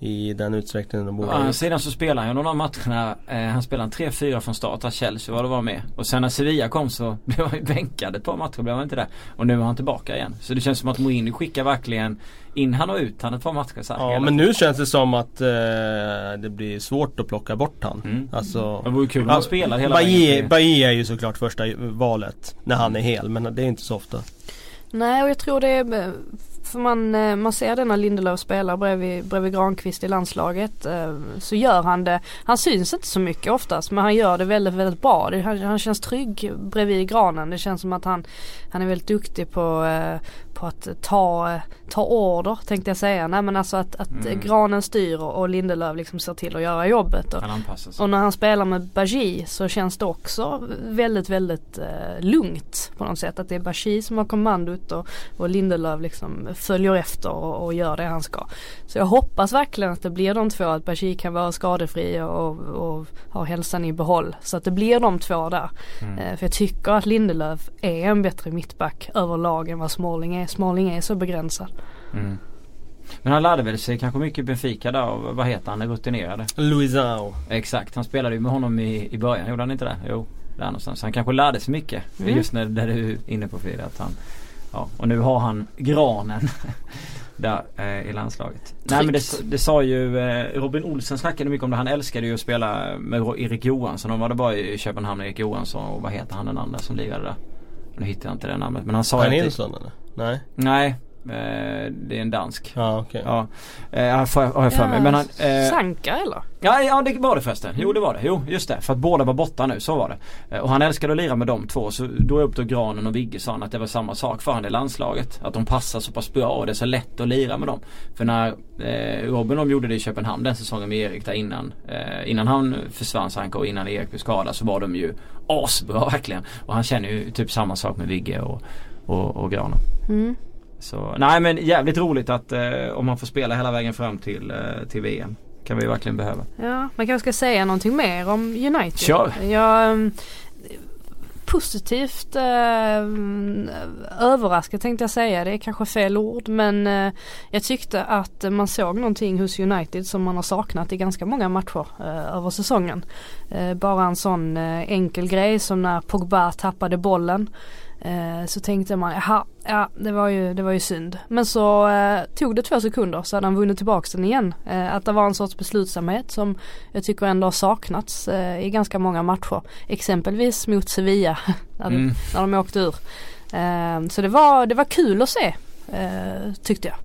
i den utsträckningen de Å borde ha andra sidan så spelar han ju några av matcherna, eh, han spelade 3-4 från start, att Chelsea var det var med. Och sen när Sevilla kom så blev han ju bänkad ett par matcher, blev han inte det. Och nu är han tillbaka igen. Så det känns som att Mourinho skickar verkligen in han och ut han ett par matcher så här Ja men tiden. nu känns det som att eh, det blir svårt att plocka bort han. Mm. Alltså, Det vore kul om han spelar hela vägen Bailly, är ju såklart första valet när han är hel men det är inte så ofta. Nej och jag tror det är för man, eh, man ser det när Lindelöf spelar bredvid, bredvid Granqvist i landslaget eh, så gör han det, han syns inte så mycket oftast men han gör det väldigt väldigt bra. Han, han känns trygg bredvid granen. Det känns som att han, han är väldigt duktig på, eh, på att ta, ta order tänkte jag säga. Nej men alltså att, att Mm. granen styr och, och Lindelöf liksom ser till att göra jobbet. Och, och när han spelar med Bajy så känns det också väldigt väldigt eh, lugnt på något sätt. Att det är Bajy som har kommandot och, och Lindelöf liksom följer efter och, och gör det han ska. Så jag hoppas verkligen att det blir de två. Att Bajy kan vara skadefri och, och ha hälsan i behåll. Så att det blir de två där. Mm. Eh, för jag tycker att Lindelöf är en bättre mittback överlag än vad Smalling är. Smalling är så begränsad. Mm. Men han lärde väl sig kanske mycket i Benfica där och vad heter han, den rutinerade? Luisao. Exakt, han spelade ju med honom i, i början, gjorde han inte det? Jo, där någonstans. Han kanske lärde sig mycket. Mm. Just när, där du är inne på Frida. Att han, ja, och nu har han granen där eh, i landslaget. Nej men det, det sa ju eh, Robin Olsen snackade mycket om det. Han älskade ju att spela med Erik Johansson. De var det bara i Köpenhamn, Erik Johansson och vad heter han den andra som lirade där? Nu hittar jag inte det namnet men han sa Per att det- Nilsson eller? Nej. Nej Eh, det är en dansk. Ja, okej. Ja, eh, har jag för mig. Men han, eh, Sanka eller? Ja, ja det var det förresten. Jo det var det. Jo just det. För att båda var borta nu, så var det. Eh, Och han älskade att lira med de två. Så då upptog Granen och Vigge sa han att det var samma sak för han i landslaget. Att de passar så pass bra och det är så lätt att lira med dem. För när eh, Robin de gjorde det i Köpenhamn den säsongen med Erik där innan. Eh, innan han försvann Sanka och innan Erik blev skadad så var de ju asbra verkligen. Och han känner ju typ samma sak med Vigge och, och, och Granen. Mm. Så nej men jävligt roligt att eh, om man får spela hela vägen fram till, eh, till VM. Kan vi verkligen behöva. Ja, man kanske ska säga någonting mer om United. Kör. Jag, mm, positivt eh, överraskad tänkte jag säga. Det är kanske fel ord men eh, jag tyckte att man såg någonting hos United som man har saknat i ganska många matcher eh, över säsongen. Eh, bara en sån eh, enkel grej som när Pogba tappade bollen. Eh, så tänkte man, jaha, ja det var ju, det var ju synd. Men så eh, tog det två sekunder så hade han vunnit tillbaka den igen. Eh, att det var en sorts beslutsamhet som jag tycker ändå har saknats eh, i ganska många matcher. Exempelvis mot Sevilla när, Mm. de, när de åkte ur. Eh, så det var, det var kul att se eh, tyckte jag.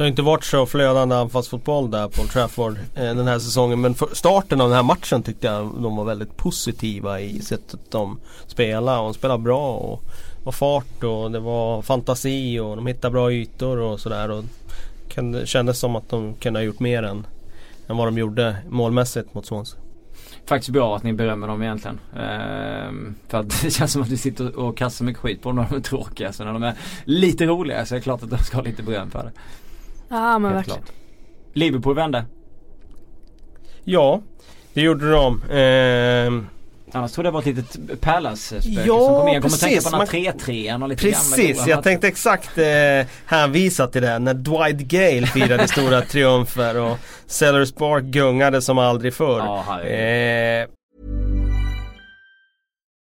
Det har inte varit så flödande anfallsfotboll där på Trafford eh, den här säsongen. Men för starten av den här matchen tyckte jag de var väldigt positiva i sättet de spelade. Och de spelade bra och, var fart och det var fantasi och de hittade bra ytor och sådär. Och kändes som att de kunde ha gjort mer än, än vad de gjorde målmässigt mot Swansea. Faktiskt bra att ni berömmer dem egentligen. Ehm, för att det känns som att du sitter och kastar mycket skit på dem när de är tråkiga. Så när de är lite roliga så är det klart att de ska ha lite beröm för det. Ja men Helt verkligen. klart. Liverpool vände. Ja, det gjorde de. Ehm, Annars tror jag det var ett litet Palace-spöke Ja, som kom igen. Jag kommer precis. tänka på den här 3-3 och lite gamla Precis, jag tänkte exakt eh, hänvisa till det när Dwight Gale firade stora triumfer och Sellers Park gungade som aldrig förr. Ja, eh,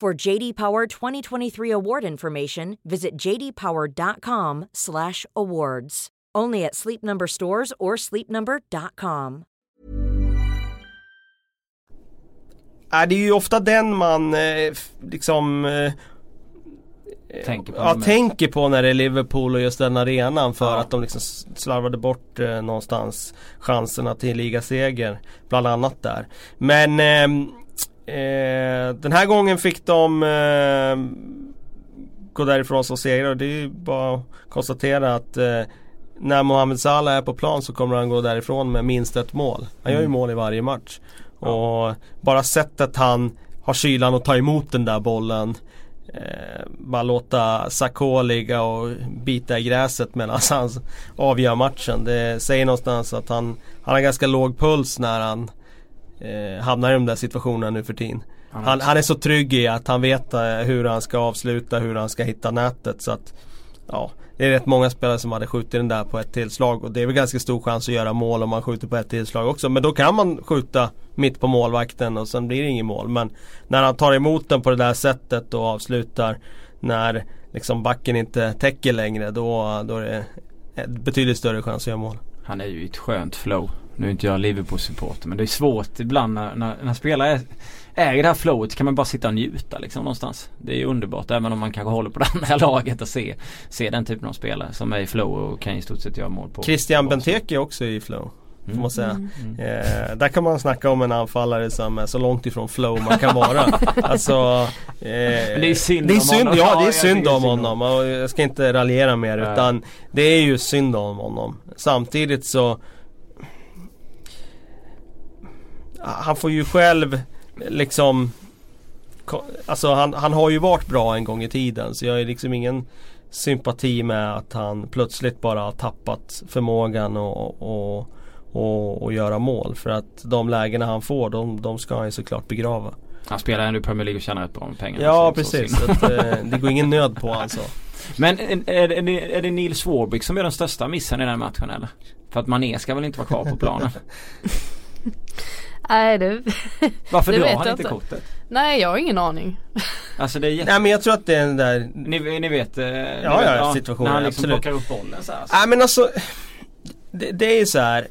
For JD Power 2023 award information, visit jdpower.com/awards. Only at Sleep Number stores or sleepnumber.com. är det är ju ofta den man eh, liksom eh, Tänker på ja, tänker på när det är Liverpool och just den arenan för Ja. att de liksom slarvade bort eh, någonstans chanserna till ligaseger. Bland annat där. Men ehm, eh, den här gången fick de eh, gå därifrån som segrare det är ju bara att konstatera att eh, när Mohamed Salah är på plan så kommer han gå därifrån med minst ett mål. Han gör ju Mm. mål i varje match. Och bara sättet han har kylan att ta emot den där bollen eh, Bara låta Sakho ligga och bita i gräset medan han avgör matchen. Det säger någonstans att han, han har ganska låg puls när han eh, hamnar i de där situationerna nu för tiden. Han Han, är så trygg i att han vet eh, hur han ska avsluta, hur han ska hitta nätet så att Ja, det är rätt många spelare som hade skjutit den där på ett tillslag och det är väl ganska stor chans att göra mål om man skjuter på ett tillslag också. Men då kan man skjuta mitt på målvakten och sen blir det inget mål. Men när han tar emot den på det där sättet och avslutar när liksom backen inte täcker längre då, då är det betydligt större chans att göra mål. Han är ju i ett skönt flow. Nu är inte jag Liverpool-supporter men det är svårt ibland när, när, när spelare i det här flowet kan man bara sitta och njuta liksom någonstans. Det är ju underbart även om man kanske håller på det andra laget och se, se den typen av spelare som är i flow och kan i stort sett göra mål på. Christian Benteke är också i flow. Får Mm. man säga. Mm. Eh, där kan man snacka om en anfallare som är så långt ifrån flow man kan vara. alltså, eh, det är synd det är om synd, honom. Ja det är synd om om honom och jag ska inte raljera mer Nej. utan Det är ju synd om honom. Samtidigt så Han får ju själv liksom Alltså han, han har ju varit bra en gång i tiden så jag har liksom ingen sympati med att han plötsligt bara har tappat förmågan och, och, och, och göra mål. För att de lägena han får de, de ska han ju såklart begrava. Han spelar ändå i Premier League och tjänar rätt bra med pengar. Ja är precis, att, eh, det går ingen nöd på alltså. Men är, är, är, det, är det Nils Warwick som är den största missen i den matchen eller? För att Mané ska väl inte vara kvar på planen? Nej det Varför Det drar vet han inte kortet? Nej jag har ingen aning. Alltså det är jätte... Nej men jag tror att det är den där Ni, ni vet, eh, ni Ja, vet ja, situationen, När han liksom absolut. plockar upp bollen så här. Nej men alltså det, det är ju så här.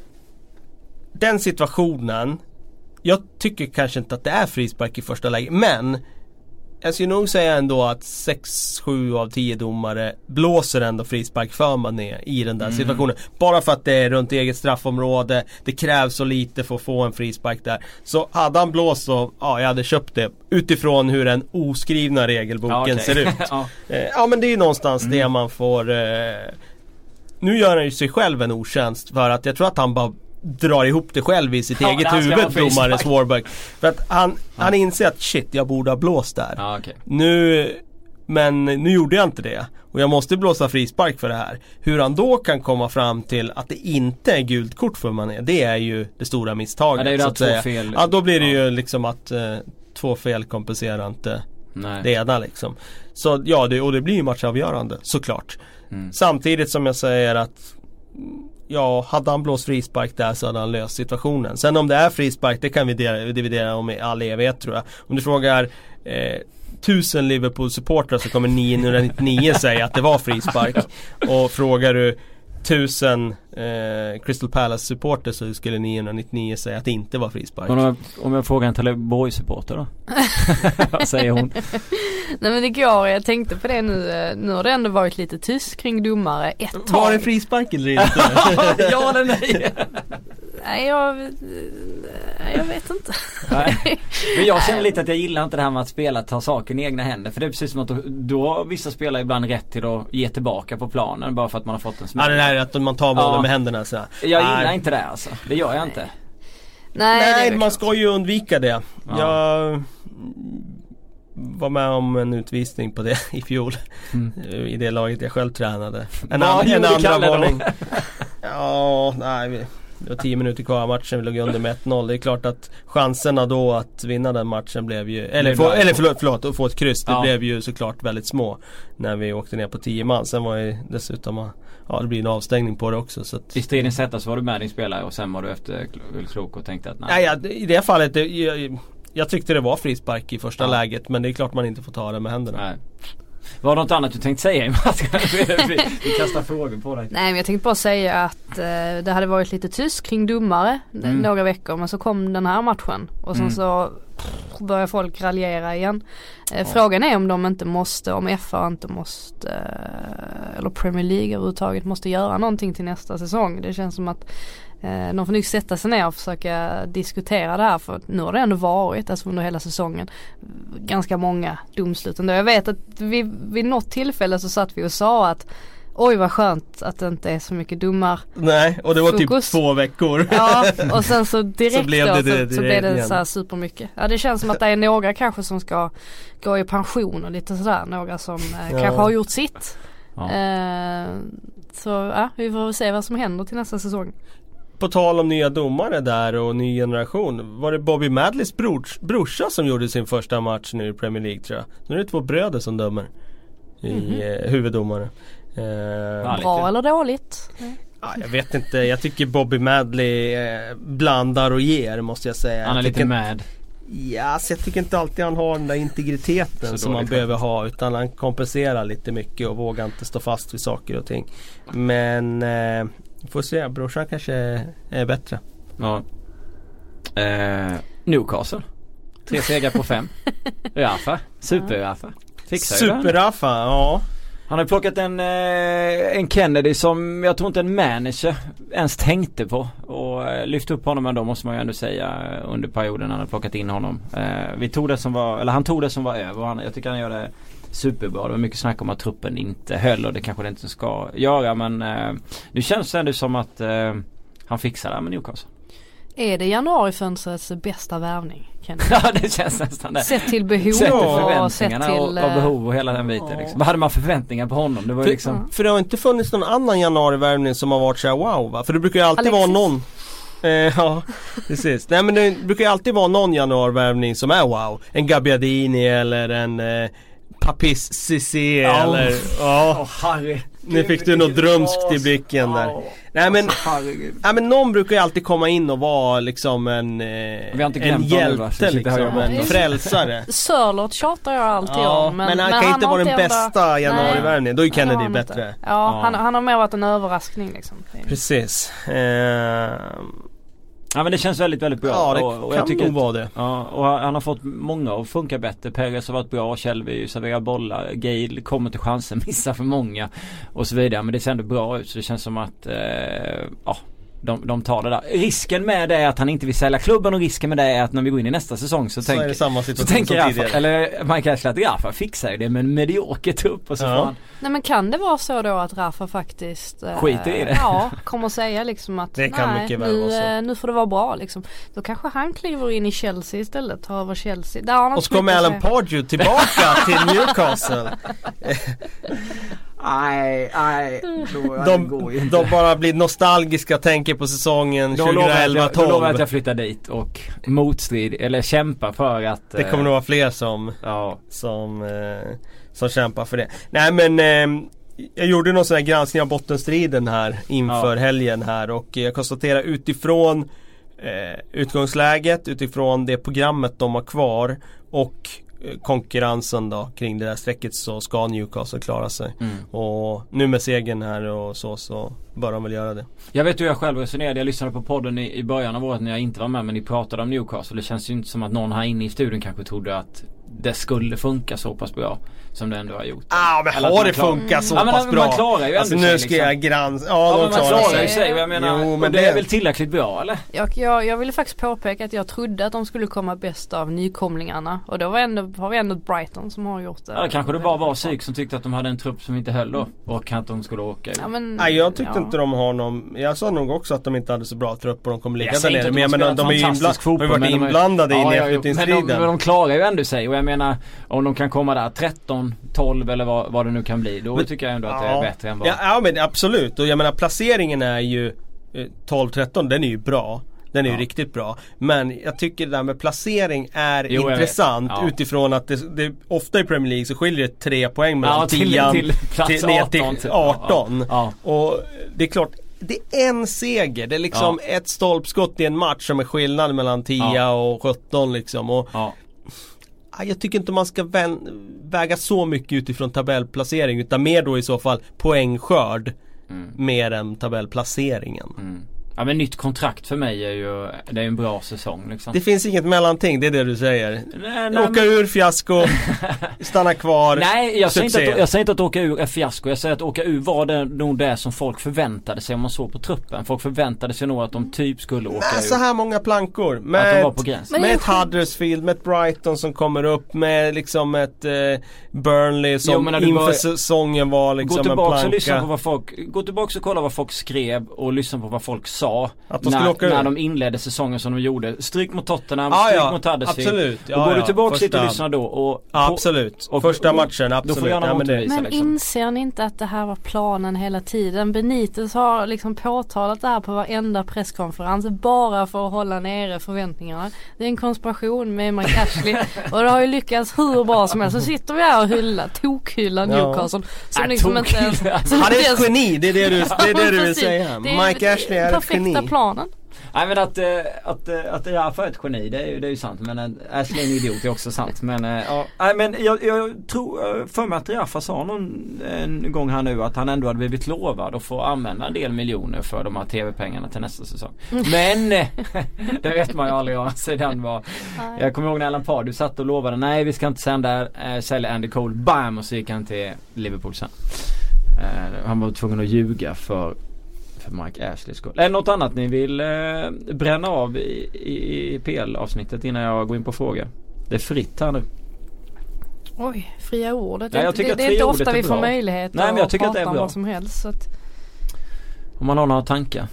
Den situationen Jag tycker kanske inte att det är frispark i första läget men Jag skulle nog säga ändå att 6-7 av 10 domare blåser ändå frispark för Mané i den där Mm. situationen. Bara för att det är runt eget straffområde. Det krävs så lite för att få en frispark där. Så hade han blåst så, ja jag hade köpt det. Utifrån hur den oskrivna regelboken Ja, okej. ser ut. ja. Eh, Ja men det är ju någonstans Mm. det man får eh, Nu gör han ju sig själv en otjänst för att jag tror att han bara drar ihop det själv i sitt Ja, eget huvud domare Swarberg. För att han, han inser att shit jag borde ha blåst där. ja okej. Nu Men nu gjorde jag inte det. Och jag måste blåsa frispark för det här. Hur han då kan komma fram till att det inte är gult kort för Mané. Det är ju det stora misstaget. Ja, det är ju två fel. Ja då blir det Ja. ju liksom att eh, två fel kompenserar inte Nej. det ena liksom. Så ja, det, och det blir ju matchavgörande såklart. Mm. Samtidigt som jag säger att Ja, hade han blåst frispark där så hade han löst situationen. Sen om det är frispark, det kan vi dividera, om i all evighet tror jag. Om du frågar eh, tusen Liverpool-supportrar så kommer 999 säga att det var frispark. Och frågar du tusen eh, Crystal Palace-supporter så skulle 999 säga att det inte var frispark. Men om jag, om jag frågar en Trelleborg-supporter då? Vad säger hon? Nej men det går, jag tänkte på det nu, nu har det ändå varit lite tyst kring domare ett tag. Var det frispark eller inte? ja eller nej? Nej jag, jag vet inte. Nej. Men jag känner lite att jag gillar inte det här med att spela ta saken i egna händer. För det är precis som att då, har vissa spelare ibland rätt till att ge tillbaka på planen bara för att man har fått en Ja smäll. det där är att man tar bollen Ja. med händerna så. Jag gillar Nej. inte det alltså. Det gör jag inte. Nej, Nej man ska ju undvika det. Ja. Jag var med om en utvisning på det i fjol. Mm. I det laget jag själv tränade. En, an, en andra varning. Ja, nej. Det var 10 minuter kvar av matchen, vi låg under med 1-0. Det är klart att chanserna då att vinna den matchen blev ju, eller, få, eller förlåt, förlåt, att få ett kryss. Det Ja. blev ju såklart väldigt små. När vi åkte ner på 10 man. Sen var ju dessutom, ja det blir en avstängning på det också. Så att, I stridens hetta så var du med din spelare och sen var du efter kl- klok och tänkte att nej. Nej, ja, i det fallet, det, jag, jag tyckte det var frispark i första Ja. läget men det är klart man inte får ta det med händerna. nej. Var det något annat du tänkte säga i matchen? vi, kastar frågor på dig. Nej men jag tänkte bara säga att eh, det hade varit lite tyst kring domare Mm. några veckor men så kom den här matchen och sen Mm. så pff, börjar folk raljera igen. Eh, Frågan är om de inte måste, om FA inte måste, eh, eller Premier League överhuvudtaget måste göra någonting till nästa säsong. Det känns som att eh, de får nog sätta sig ner och försöka diskutera det här för nu har det ändå varit, alltså under hela säsongen, ganska många domslut ändå. Jag vet att vi, vid något tillfälle så satt vi och sa att Oj vad skönt att det inte är så mycket domar Nej, och det var Fokus. typ två veckor. Ja och sen så direkt Så blev då, det det så, så blev det igen. så här supermycket. Ja det känns som att det är några kanske som ska gå i pension och lite sådär. Några som eh, Ja. kanske har gjort sitt. Ja. Eh, så ja vi får se vad som händer till nästa säsong. På tal om nya domare där och ny generation. Var det Bobby Madleys brors, brorsa som gjorde sin första match nu i Premier League tror jag. Nu är det två bröder som dömer. I Mhm. eh, huvuddomare. Eh. Bra eller dåligt? ja, jag vet inte, jag tycker Bobby Madley eh, blandar och ger måste jag säga. Han är lite mad. Ja, alltså jag tycker inte alltid han har den där integriteten Så som man behöver ha utan han kompenserar lite mycket och vågar inte stå fast vid saker och ting. Men eh, får se, brorsan kanske är bättre. Ja. Eh, Newcastle. Tre segrar på fem. Uefa. Super-Uefa. Fixar. Super-Rafa, ja. Han har plockat en, eh, en Kennedy som jag tror inte en manager ens tänkte på. Och eh, lyft upp honom ändå måste man ju ändå säga eh, under perioden han har plockat in honom. Eh, vi tog det som var, eller han tog det som var över han, jag tycker han gör det superbra. Det var mycket snack om att truppen inte höll och det kanske det inte ska göra men eh, nu känns det ändå som att eh, han fixar det här med Newcastle. Är det januarifönstrets bästa värvning? Ja det känns nästan det. Sett till behov Sett till och sett till och, och eh, behov och hela den biten Ja. liksom. Vad hade man för förväntningar på honom? Det var För- liksom För det har inte funnits någon annan januarivärvning som har varit såhär wow va? För det brukar ju alltid Alexis. vara någon eh, Ja, precis. Nej men det brukar ju alltid vara någon januarivärvning som är wow. En Gabbiadini eller en eh, Papis Cissé Ja. eller ja. Åh Harry. Nu fick du något drömskt i blicken där. Nej men, ja, men någon brukar ju alltid komma in och vara liksom en, eh, inte en hjälte liksom, en frälsare. Sörlott tjatar jag alltid Ja, om. men, han kan inte har vara den ändå- bästa januarivärvningen. Då är Nej, Kennedy han inte. bättre. Ja, Ja. Han, han har mer varit en överraskning liksom. Precis. Eh, Ja men det känns väldigt väldigt bra. ja det och, och kan jag tycker nog vara det. Ja och han har fått många att funka bättre. Perez har varit bra, Shelby serverar bollar, Gale kommer till chanser, missar för många och så vidare. Men det ser ändå bra ut så det känns som att eh, ja de, de tar det där. Risken med det är att han inte vill sälja klubben och risken med det är att när vi går in i nästa säsong så, Så är tänker det samma så situation tänker som Rafa, tidigare. eller Mike Ashley att Rafa fixar det med en medioker trupp och så Ja. får han Nej men kan det vara så då att Rafa faktiskt eh, Skiter i det. Ja, kommer säga liksom att Det kan nej, mycket nu, så. eh, nu får det vara bra liksom. Då kanske han kliver in i Chelsea istället, tar över Chelsea. Där har Och så kommer Alan. Pardew tillbaka till Newcastle. Nej, nej. De, de bara blir nostalgiska och tänker på säsongen Då lovar jag att jag- då lovar jag att 2011-12. jag flyttar dit och motstrid eller kämpar för att Det kommer nog vara fler som, Ja, som, eh, som kämpar för det. Nej men eh, jag gjorde någon sån här granskning av bottenstriden här inför Ja. helgen här och jag konstaterar utifrån eh, utgångsläget, utifrån det programmet de har kvar och eh, konkurrensen då kring det där strecket så ska Newcastle klara sig. mm. Och nu med segern här och så så bör de väl göra det. Jag vet hur jag själv resonerade. Jag lyssnade på podden i, i början av året när jag inte var med men ni pratade om Newcastle. Det känns ju inte som att någon här inne i studion kanske trodde att det skulle funka så pass bra som det ändå har gjort. Ah men Eller har man det funkat så Ja, men pass man bra? klarar ju Alltså nu sig, ska liksom. jag granska, Ja, ja, men de man klarar ju sig. jag menar, Jo, men det det- är väl tillräckligt bra eller? Jag, jag, jag ville faktiskt påpeka att jag trodde att de skulle komma bäst av nykomlingarna. Och då var ändå, har vi ändå Brighton som har gjort det. Ja, kanske det bara var psyk som tyckte att de hade en trupp som inte höll då och att de skulle åka. Ja, men, Nej jag tyckte ja. inte de har någon, jag sa nog också att de inte hade så bra trupp och de kommer ligga där nere. Men de jag menar de är ju spelat inbla- fantastisk de har ju varit inblandade i Ja, ja, jo, men, de, nedflyttningsstriden. men de klarar ju ändå sig jag menar om de kan komma där 13, 12 eller vad, vad det nu kan bli. Då Men- tycker jag ändå att det är bättre än vad... ja, ja men absolut och jag menar placeringen är ju eh, 12-13, den är ju bra. Den är ju Ja. riktigt bra. Men jag tycker det där med placering är Jo, intressant Ja. utifrån att det, det, ofta i Premier League så skiljer det tre poäng mellan Ja, till, 10 till plats till, ner till 18. typ. 18. Ja, Och det är klart, det är en seger. Det är liksom ett stolpskott i en match som är skillnad mellan 10 Ja. och 17 liksom. Och, ja. Jag tycker inte man ska väga så mycket utifrån tabellplacering utan mer då i så fall poängskörd Mm. mer än tabellplaceringen. Mm. Ja men nytt kontrakt för mig är ju, det är en bra säsong liksom. Det finns inget mellanting, det är det du säger. nej, nej, Åka ur fiasko, stanna kvar. Nej jag säger, inte att, jag säger inte att åka ur är fiasko. Jag säger att åka ur var det nog det som folk förväntade sig om man såg på truppen. Folk förväntade sig nog att de typ skulle åka så ur. här många plankor. Att Med de var ett-. Men med ett Huddersfield, med ett Brighton som kommer upp, med liksom ett eh, Burnley som Jo, men inför bara- säsongen var liksom gå en tillbaks och lyssna på planka. vad folk, gå tillbaks och kolla vad folk skrev och lyssna på vad folk sa. Att de skulle när, när de inledde säsongen som de gjorde. Stryk mot Tottenham, Ja, stryk ja, mot Huddersfield. absolut. Ja, och går ja, du tillbaks lite och första- lyssnar då och absolut. och- Första matchen, då absolut. får gärna Ja, men det. Men liksom. inser ni inte att det här var planen hela tiden? Benitez har liksom påtalat det här på varenda presskonferens bara för att hålla nere förväntningarna. Det är en konspiration med Mike Ashley och det har ju lyckats hur bra som helst. Så sitter vi här och hyllar, tokhyllar Ja. Newcastle. Som Äh, liksom inte ens... Han är ett geni, det är det du, det är det du vill säga. Det är Mike Ashley är ett perfekta geni. planen. Nej men att, eh, att, eh, att Rafa är ett geni det är ju, det är ju sant men eh, Ashley är en idiot det är också sant men ja. Nej men jag, jag tror för mig att Rafa sa någon en gång här nu att han ändå hade blivit lovad att få använda en del miljoner för de här tv-pengarna till nästa säsong. Men det vet man ju aldrig andra sidan vad Jag kommer ihåg när Alan Pardew satt och lovade nej vi ska inte sända, sälja Andy Cole, bam och så gick han till Liverpool sen. Han var tvungen att ljuga för för Mike Ashleys skull. Är det något annat ni vill eh, bränna av i, i, i PL-avsnittet innan jag går in på fråga? Det är fritt här nu. Oj, fria ordet. Ja, jag det, tycker det, att det är inte ofta är vi får bra. möjlighet Nej, men jag att tycker att prata det är om bra. vad som helst. Så att, Om man har några tankar.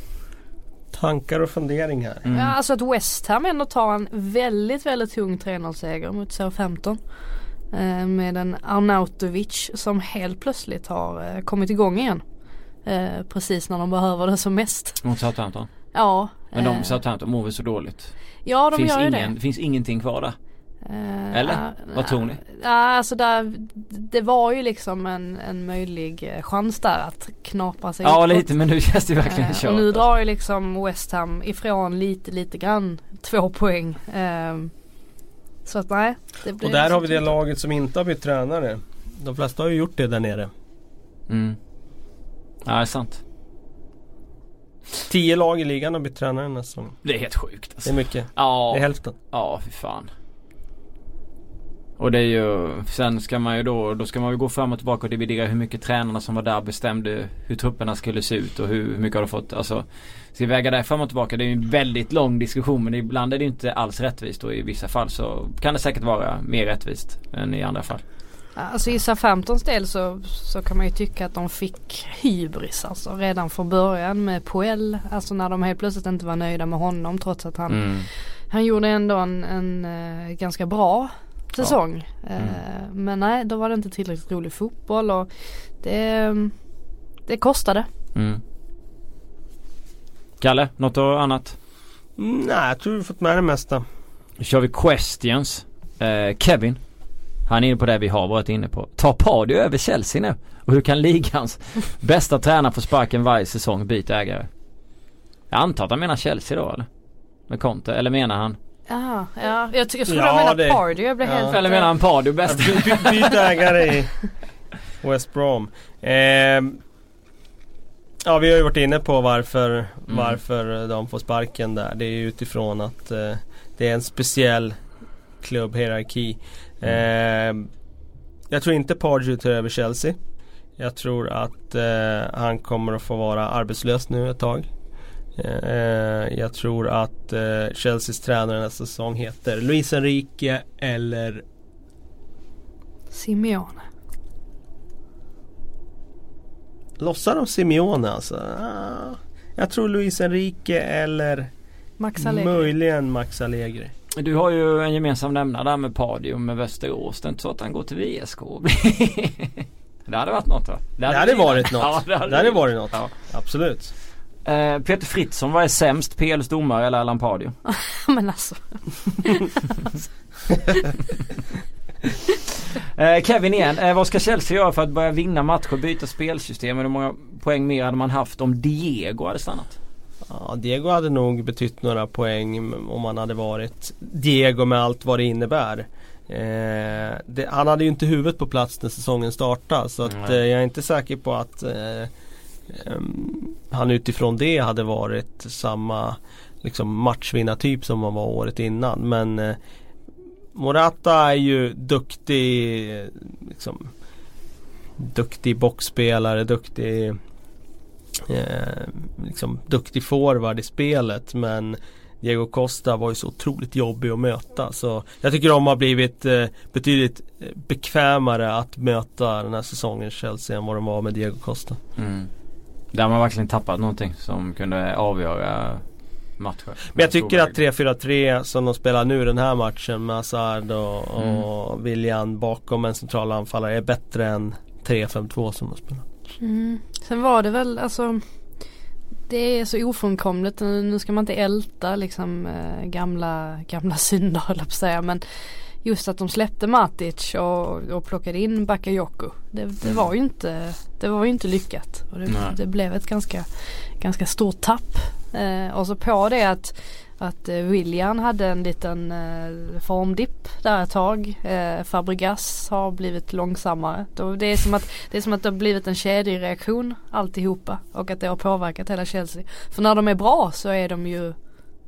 Tankar och funderingar. Mm. Ja, alltså att West Ham ändå tar en väldigt, väldigt tung 3-0-seger mot Southampton. Eh, med en Arnautovic som helt plötsligt har eh, kommit igång igen. Eh, precis när de behöver det som mest. Mot Southampton. Ja. Men de eh, Southampton mår väl så dåligt. Ja de finns, gör ju ingen, det. finns ingenting kvar där. Eh, Eller? ja, Vad tror ni? Ja, alltså där, det var ju liksom en, en möjlig eh, chans där att knapra sig Ja uppåt. lite men nu känns det verkligen Eh, kört. och nu drar ju liksom West Ham ifrån lite lite grann två poäng. Ehm, så att nej. Det blir Och där har vi det laget som inte har bytt tränare. De flesta har ju gjort det där nere. Mm. Det är sant. Tio lag i ligan har bytt tränare nästa säsong. Det är helt sjukt Det alltså. är mycket. Ja. Det är hälften. Ja, fy fan. Och det är ju, sen ska man ju då, då ska man ju gå fram och tillbaka och dividera hur mycket tränarna som var där bestämde hur trupperna skulle se ut och hur mycket har de fått, alltså Ska vi väga det fram och tillbaka, det är ju en väldigt lång diskussion men ibland är det inte alls rättvist och i vissa fall så kan det säkert vara mer rättvist än i andra fall. Ja, Alltså i Southamptons del så, så kan man ju tycka att de fick hybris alltså redan från början med Poel. Alltså när de helt plötsligt inte var nöjda med honom trots att han, Mm. han gjorde ändå en, en eh, ganska bra säsong. Mm. Eh, men nej då var det inte tillräckligt rolig fotboll och det, det kostade. Mm. Kalle, något annat? Mm, nej, jag tror vi fått med det mesta. Nu kör vi questions. Eh, Kevin. Han är inne på det vi har varit inne på. Tar Pardew över Chelsea nu? Och hur kan ligans bästa tränare få sparken varje säsong byta ägare? Jag antar att han menar Chelsea då eller? Med Conte, eller menar han? Jaha, ja. Jag, jag trodde Ja, han menade det- Pardew. Jag blev ja. helt... Eller menar han Pardew bäst? By- by- Byt ägare i West Brom. Ehm, ja vi har ju varit inne på varför, varför de får sparken där. Det är ju utifrån att eh, det är en speciell klubbhierarki. Ehm, jag tror inte Pardew tar över Chelsea. Jag tror att eh, han kommer att få vara arbetslös nu ett tag. Eh, jag tror att eh, Chelseas tränare nästa säsong heter Luis Enrique eller Simeone. Lossar de Simeone alltså? Ah, jag tror Luis Enrique eller Max Allegri. möjligen Max Allegri. Du har ju en gemensam nämnare där med Pardew med Västerås. Det är inte så att han går till VSK. Det hade varit något va? Det hade varit något. Ja, det hade varit något. Ja. Absolut. Eh, Peter Fritzson, vad är sämst? PLs domare eller Allan Pardew? Men alltså. Eh, Kevin igen, eh, vad ska Chelsea göra för att börja vinna matcher, byta spelsystem? Hur många poäng mer hade man haft om Diego hade stannat? Ja, Diego hade nog betytt några poäng om han hade varit Diego med allt vad det innebär. Eh, det, han hade ju inte huvudet på plats när säsongen startade så att, eh, jag är inte säker på att eh, han utifrån det hade varit samma liksom, matchvinnartyp som han var året innan. Men eh, Morata är ju duktig liksom, Duktig boxspelare, duktig eh, liksom duktig forward i spelet men Diego Costa var ju så otroligt jobbig att möta så jag tycker de har blivit eh, betydligt eh, bekvämare att möta den här säsongens Chelsea än vad de var med Diego Costa. Mm. Där har man verkligen tappat någonting som kunde avgöra matcher. Men jag tycker att 3-4-3 som de spelar nu den här matchen med Hazard och, och William bakom en central anfallare är bättre än 3-5-2 som de spelar. Mm. Sen var det väl alltså det är så ofrånkomligt. Nu ska man inte älta liksom eh, gamla, gamla synder höll jag på att säga. Men just att de släppte Matic och, och plockade in Bakayoko. Det, det var ju inte Det var inte lyckat. Och det, det blev ett ganska, ganska stort tapp. Eh, och så på det att att eh, William hade en liten eh, formdipp där ett tag. Eh, Fabregas har blivit långsammare. Då, det, är som att, det är som att det har blivit en kedjereaktion alltihopa. Och att det har påverkat hela Chelsea. För när de är bra så är de ju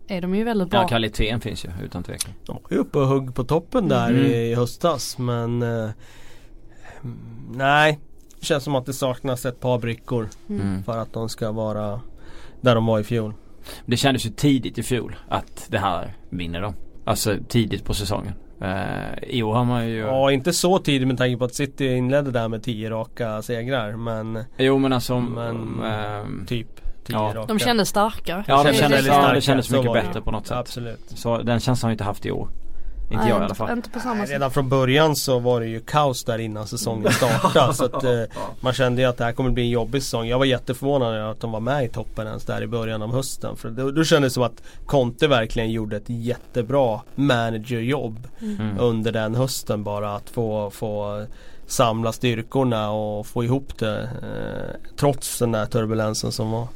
är de ju väldigt bra. Ja kvaliteten finns ju utan tvekan. De var ju uppe och hugg på toppen där Mm. i höstas men eh, mm, Nej Känns som att det saknas ett par brickor Mm. för att de ska vara där de var i fjol. Det kändes ju tidigt i fjol att det här vinner de. Alltså tidigt på säsongen. Eh, I år har man ju Ja inte så tidigt med tanke på att City inledde där med 10 raka segrar men Jo men alltså om, Men- ehm, typ 10 Ja. raka. De kändes starkare. Ja, de kändes ja, det starka, kändes mycket bättre på något sätt. Absolut. Så den känslan har jag inte haft i år. Inte Nej, jag i alla fall. Inte på samma sätt. redan från början så var det ju kaos där innan säsongen startade. så att, eh, man kände ju att det här kommer bli en jobbig säsong. Jag var jätteförvånad över att de var med i toppen ens där i början av hösten. För då, då kändes det som att Conte verkligen gjorde ett jättebra managerjobb Mm. under den hösten bara. Att få, få samla styrkorna och få ihop det. Eh, trots den där turbulensen som var.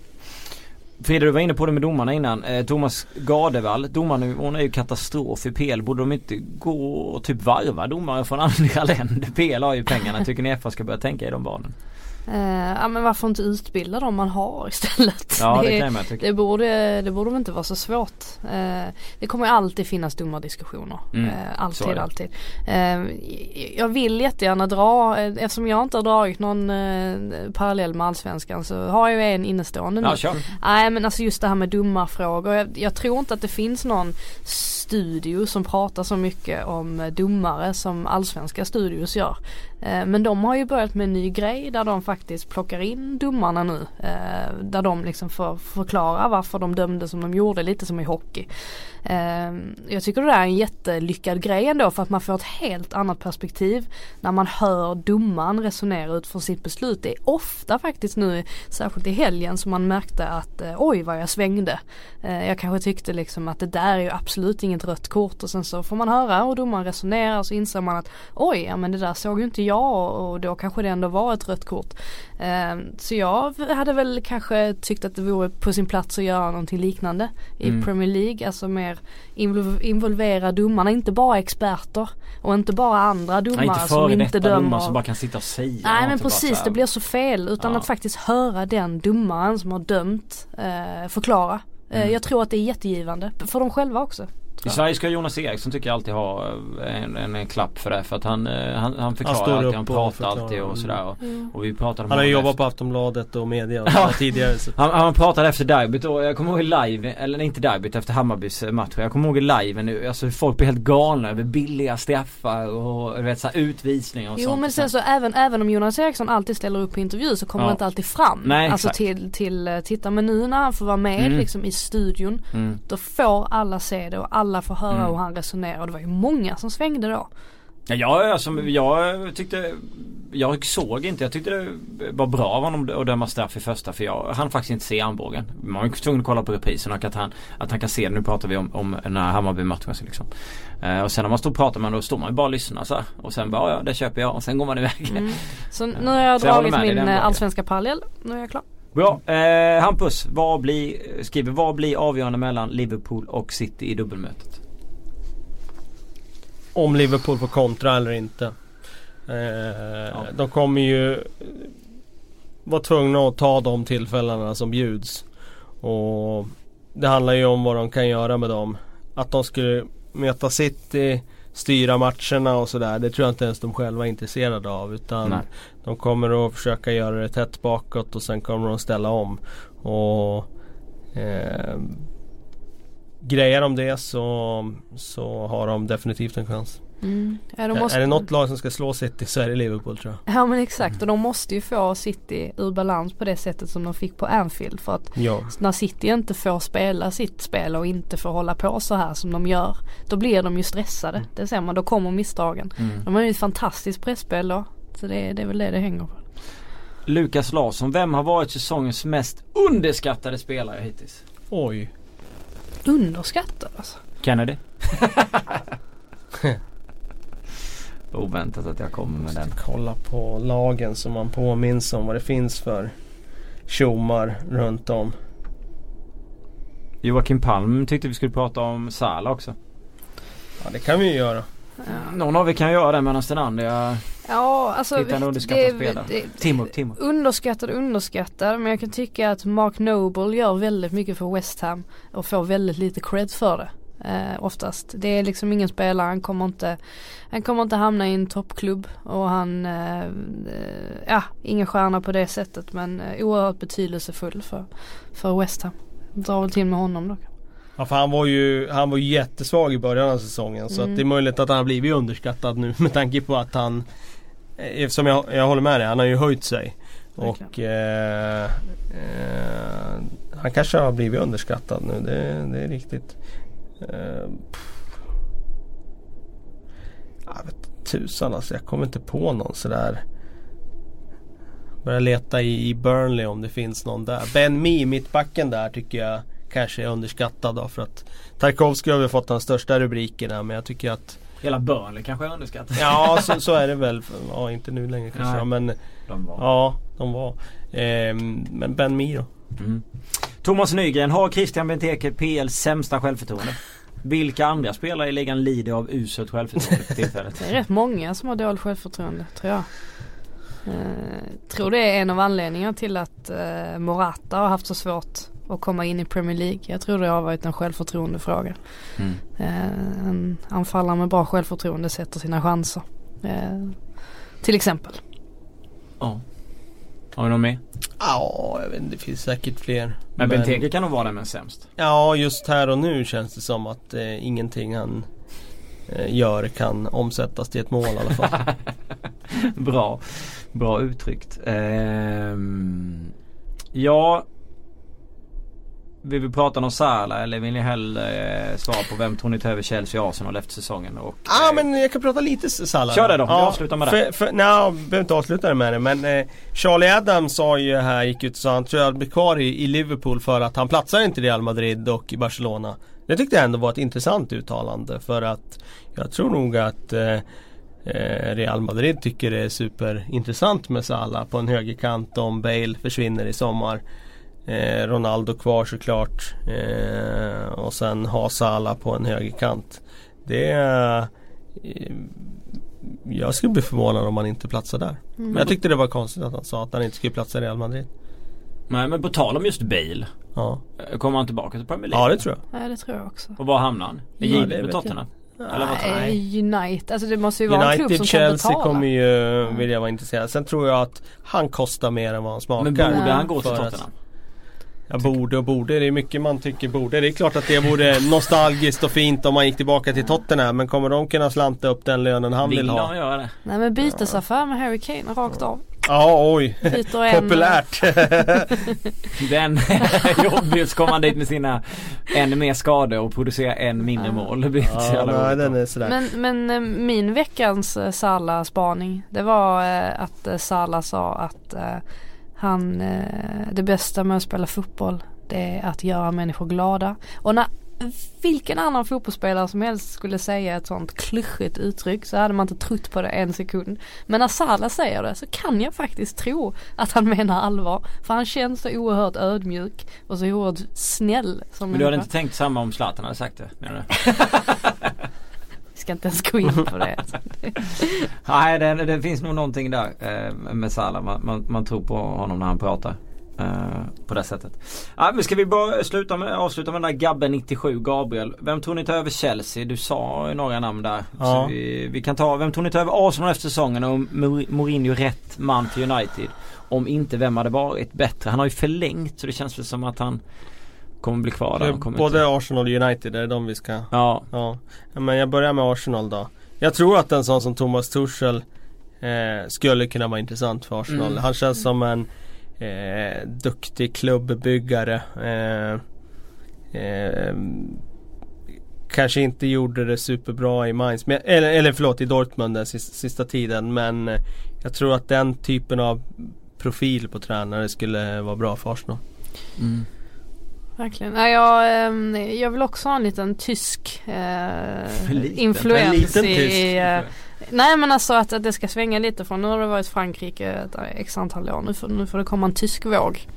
Frida du var inne på det med domarna innan. Eh, Thomas Gardevall, domarnivån är ju katastrof i PL. Borde de inte gå och typ varva domare från andra länder? PL har ju pengarna. Tycker ni FA ska börja tänka i de banorna? Eh, ja men varför inte utbilda dem man har istället? Ja det kan jag tycka. det borde, det borde väl inte vara så svårt. Eh, det kommer alltid finnas dumma diskussioner. Mm, Eh, alltid, det. alltid. Eh, jag vill jättegärna dra, eh, eftersom jag inte har dragit någon eh, parallell med allsvenskan så har jag ju en innestående nu. Ja kör. Nej men alltså just det här med domarfrågor. Jag, jag tror inte att det finns någon studio som pratar så mycket om eh, domare som allsvenska studios gör. Eh, men de har ju börjat med en ny grej där de faktiskt plockar in domarna nu. Eh, där de liksom får förklara varför de dömde som de gjorde, lite som i hockey. Eh, jag tycker det där är en jättelyckad grej ändå för att man får ett helt annat perspektiv när man hör domaren resonera utifrån sitt beslut. Det är ofta faktiskt nu, särskilt i helgen, som man märkte att eh, oj vad jag svängde. Eh, jag kanske tyckte liksom att det där är ju absolut inget rött kort och sen så får man höra och domaren resonerar och så inser man att oj, ja men det där såg ju inte jag och, då kanske det ändå var ett rött kort. Eh, så jag hade väl kanske tyckt att det vore på sin plats att göra någonting liknande i Mm. Premier League, alltså mer invol- involvera domarna, inte bara experter och inte bara andra Nej, domare inte som inte dömer. domare som bara kan sitta och säga Nej men precis, det blir så fel utan Ja. att faktiskt höra den domaren som har dömt eh, förklara. Eh, Mm. Jag tror att det är jättegivande för dem själva också. I Sverige ska Jonas Eriksson tycker jag alltid ha eh, en, en, en klapp för det för att han, eh, han, han förklarar står alltid, han pratar förklarar. alltid och sådär och, och vi pratade om Han har jobbat på Aftonbladet och media och tidigare. Så. Han, han pratade efter derbyt och jag kommer ihåg i live, eller inte derbyt efter Hammarbys eh, match. Jag kommer ihåg i live nu, alltså folk blir helt galna över billiga straffar och du vet så här, utvisningar och Jo sånt. men sen så även, även om Jonas Eriksson alltid ställer upp på intervju så kommer Ja. det inte alltid fram. Nej, alltså exakt. till, till titta men nu när han får vara med Mm. liksom i studion Mm. då får alla se det och alla får höra Mm. hur han resonerar och det var ju många som svängde då. Ja, jag, alltså, jag tyckte Jag såg inte, jag tyckte det var bra av honom att döma straff i första för jag hann faktiskt inte se armbågen. Man var ju tvungen att kolla på reprisen och att han, att han kan se det. Nu pratar vi om, om den här Hammarby-matchen liksom. Eh, och sen när man står och pratar med honom då står man ju bara och lyssnar så här. Och sen bara ja det köper jag och sen går man iväg. Mm. Så nu har jag dragit min allsvenska parallell. Nu är jag klar. Bra. Eh, Hampus, vad blir, skriver, vad blir avgörande mellan Liverpool och City i dubbelmötet? Om Liverpool får kontra eller inte. Eh, De kommer ju vara tvungna att ta de tillfällena som bjuds. Och det handlar ju om vad de kan göra med dem. Att de skulle möta City, styra matcherna och sådär. Det tror jag inte ens de själva är intresserade av. Utan Nej. de kommer att försöka göra det tätt bakåt och sen kommer de ställa om. Och eh, Grejer de det så, så har de definitivt en chans. Mm. Ja, de måste... Är det något lag som ska slå City så är det Liverpool tror jag. Ja men exakt och de måste ju få City ur balans på det sättet som de fick på Anfield för att Ja. när City inte får spela sitt spel och inte får hålla på så här som de gör då blir de ju stressade. Det ser man, då kommer misstagen. Mm. De har ju ett fantastiskt pressspel då. Så det, det är väl det det hänger på. Lukas Larsson, vem har varit säsongens mest underskattade spelare hittills? Oj. Underskattad alltså. Kennedy? Oväntat att jag kommer med den. Kolla på lagen som man påminns om vad det finns för tjommar runt om. Joakim Palm tyckte vi skulle prata om Sala också. Ja det kan vi ju göra. Någon av er kan göra det medan den andra jag Ja alltså Hitta en underskattad spelare. det, Timo, Timo. Underskattad underskattad men jag kan tycka att Mark Noble gör väldigt mycket för West Ham och får väldigt lite cred för det. Eh, oftast. Det är liksom ingen spelare, han kommer inte Han kommer inte hamna i en toppklubb och han eh, Ja, ingen stjärna på det sättet men eh, oerhört betydelsefull för, för West Ham. Drar väl till med honom då. Ja för han var ju han var jättesvag i början av säsongen så Mm. att det är möjligt att han har blivit underskattad nu med tanke på att han eh, Eftersom jag, jag håller med dig, han har ju höjt sig. Och eh, eh, han kanske har blivit underskattad nu, det, det är riktigt. Eh, Jag vet tusan alltså, jag kommer inte på någon sådär. Börjar leta i, i Burnley om det finns någon där. Ben Mee, mittbacken där tycker jag kanske är underskattad då för att Tarkovsky har väl fått de största rubrikerna men jag tycker att Hela Burnley kanske är underskattat. Ja så, så är det väl. Ja inte nu längre kanske Nej. men De var. Ja de var. Ehm, men Ben Mee då? Mm. Thomas Nygren, har Christian Benteke PLs sämsta självförtroende? Vilka andra spelare i ligan lider av uselt självförtroende för tillfället? Det är rätt många som har dåligt självförtroende tror jag. Eh, tror det är en av anledningarna till att eh, Morata har haft så svårt att komma in i Premier League. Jag tror det har varit en självförtroendefråga. Mm. Eh, en anfallare med bra självförtroende sätter sina chanser. Eh, till exempel. Ja. Har vi någon mer? Ja, jag vet inte, det finns säkert fler. Men, Benteke kan nog vara den men sämst. Ja, just här och nu känns det som att eh, ingenting han eh, gör kan omsättas till ett mål i alla fall. Bra. Bra uttryckt. Ehm, ja. Vill vi prata om Salah eller vill ni hellre eh, svara på vem tror ni tar över Chelsea och Arsenal efter säsongen? Och, Ja eh, men jag kan prata lite Salah. Kör det då, vi avslutar med det. För, nej, jag behöver inte avsluta det med det men eh, Charlie Adams sa ju här, gick ut och sa att han tror jag blir kvar i, i Liverpool för att han platsar inte i Real Madrid och i Barcelona. Det tyckte jag ändå var ett intressant uttalande för att jag tror nog att eh, eh, Real Madrid tycker det är superintressant med Salah på en högerkant om Bale försvinner i sommar. Eh, Ronaldo kvar såklart. Eh, och sen ha Salah på en högerkant. Det är... Eh, jag skulle bli förvånad om han inte platsar där. Men jag tyckte det var konstigt att han sa att han inte skulle platsa i Real Madrid. Nej men på tal om just Bale. Ja, eh, Kommer han tillbaka till Premier League? ja det tror jag. Nej det tror jag också. Och var hamnar han? Är Ja, givet Tottenham? Eller vad? Nej, United, alltså det måste ju vara en klubb United, som kan Chelsea betala. kommer ju vilja vara intresserade. Sen tror jag att han kostar mer än vad han smakar. Men borde Ja. han gå till Tottenham? Ja, borde och borde. Det är mycket man tycker borde. Det är klart att det vore nostalgiskt och fint om man gick tillbaka till Tottenham. Men kommer de kunna slanta upp den lönen han vill Vill ha? göra det? Nej men bytesaffär med Harry Kane rakt av. Ja, oj. En, Populärt. Den är jobbig så kommer han dit med sina ännu mer skador och producerar en mindre mål. Det ja, nej, den är sådär. Men, men eh, min veckans eh, Salah-spaning det var eh, att Salah sa att han, eh, det bästa med att spela fotboll det är att göra människor glada. Och när vilken annan fotbollsspelare som helst skulle säga ett sånt klyschigt uttryck så hade man inte trott på det en sekund. Men när Salah säger det så kan jag faktiskt tro att han menar allvar. För han känns så oerhört ödmjuk och så oerhört snäll som Men du hade inte tänkt samma om Zlatan hade sagt det menar du? Vi ska inte ens gå in på det. Nej det, det finns nog någonting där eh, med Salah. Man, man, man tror på honom när han pratar. Eh, på det sättet. Ja, men ska vi bara sluta med, avsluta med den där Gabbe 97 Gabriel. Vem tror ni tar över Chelsea? Du sa ju några namn där. Ja. Så vi, vi kan ta, vem tror ni tar över Arsenal efter säsongen och Mourinho rätt man till United? Om inte, vem hade varit bättre? Han har ju förlängt så det känns väl som att han kommer bli kvar där. Kommer Både inte... Arsenal och United, är det de vi ska... Ja, Ja. Men jag börjar med Arsenal då. Jag tror att en sån som Thomas Tuchel eh, skulle kunna vara intressant för Arsenal. Mm. Han känns som en eh, duktig klubbbyggare. Eh, eh, kanske inte gjorde det superbra i Mainz, men, eller, eller förlåt i Dortmund den sista, sista tiden. Men eh, jag tror att den typen av profil på tränare skulle vara bra för Arsenal. mm. Verkligen. Nej, jag, ehm, jag vill också ha en liten tysk eh, liten. influens En liten i, tysk. i eh, Nej men alltså att, att det ska svänga lite från nu har det varit Frankrike ett x antal år. Nu får, nu får det komma en tysk våg.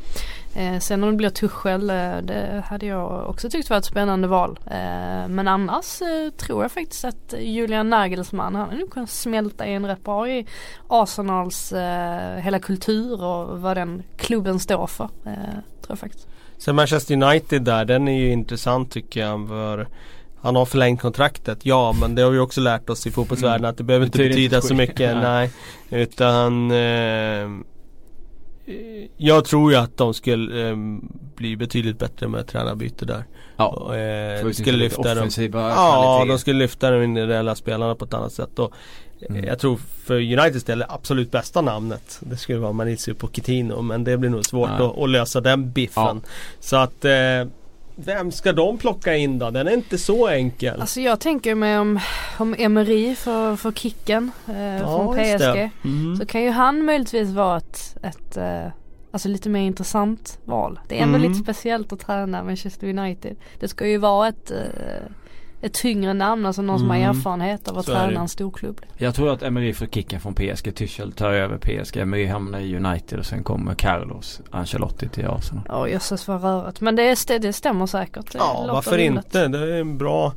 Eh, sen om det blir Tuchel, eh, det hade jag också tyckt var ett spännande val. Eh, men annars eh, tror jag faktiskt att Julian Nagelsmann, han hade nog kunnat smälta in rätt bra i Arsenals eh, hela kultur och vad den klubben står för. Eh, tror jag faktiskt. Sen Manchester United där, den är ju intressant tycker jag. För han har förlängt kontraktet, ja men det har vi också lärt oss i fotbollsvärlden Mm. att det behöver inte Betyder betyda inte så mycket. Nej. nej. Utan eh, Jag tror ju att de skulle eh, bli betydligt bättre med tränarbyte där. Ja. Och, eh, skulle lyfta dem. offensiva Ja, de skulle lyfta de individuella spelarna på ett annat sätt. Och Mm. Jag tror för Uniteds del det absolut bästa namnet Det skulle vara Maurizio Pochettino men det blir nog svårt Ja. att, att lösa den biffen. Så att eh, vem ska de plocka in då? Den är inte så enkel. Alltså jag tänker mig om, om Emery får, får kicken eh, från just PSG. Mm. Så kan ju han möjligtvis vara ett, ett eh, alltså lite mer intressant val. Det är ändå Mm. lite speciellt att träna Manchester United. Det ska ju vara ett, eh, ett tyngre namn, alltså någon som har Mm. erfarenhet av att är det. träna en storklubb. Jag tror att Emery får kicken från PSG. Tuchel tar över PSG. Emery hamnar i United och sen kommer Carlos Ancelotti till Arsenal. Åh jösses vad rörigt. Men det, st- det stämmer säkert. Det Ja varför inte? Det är en bra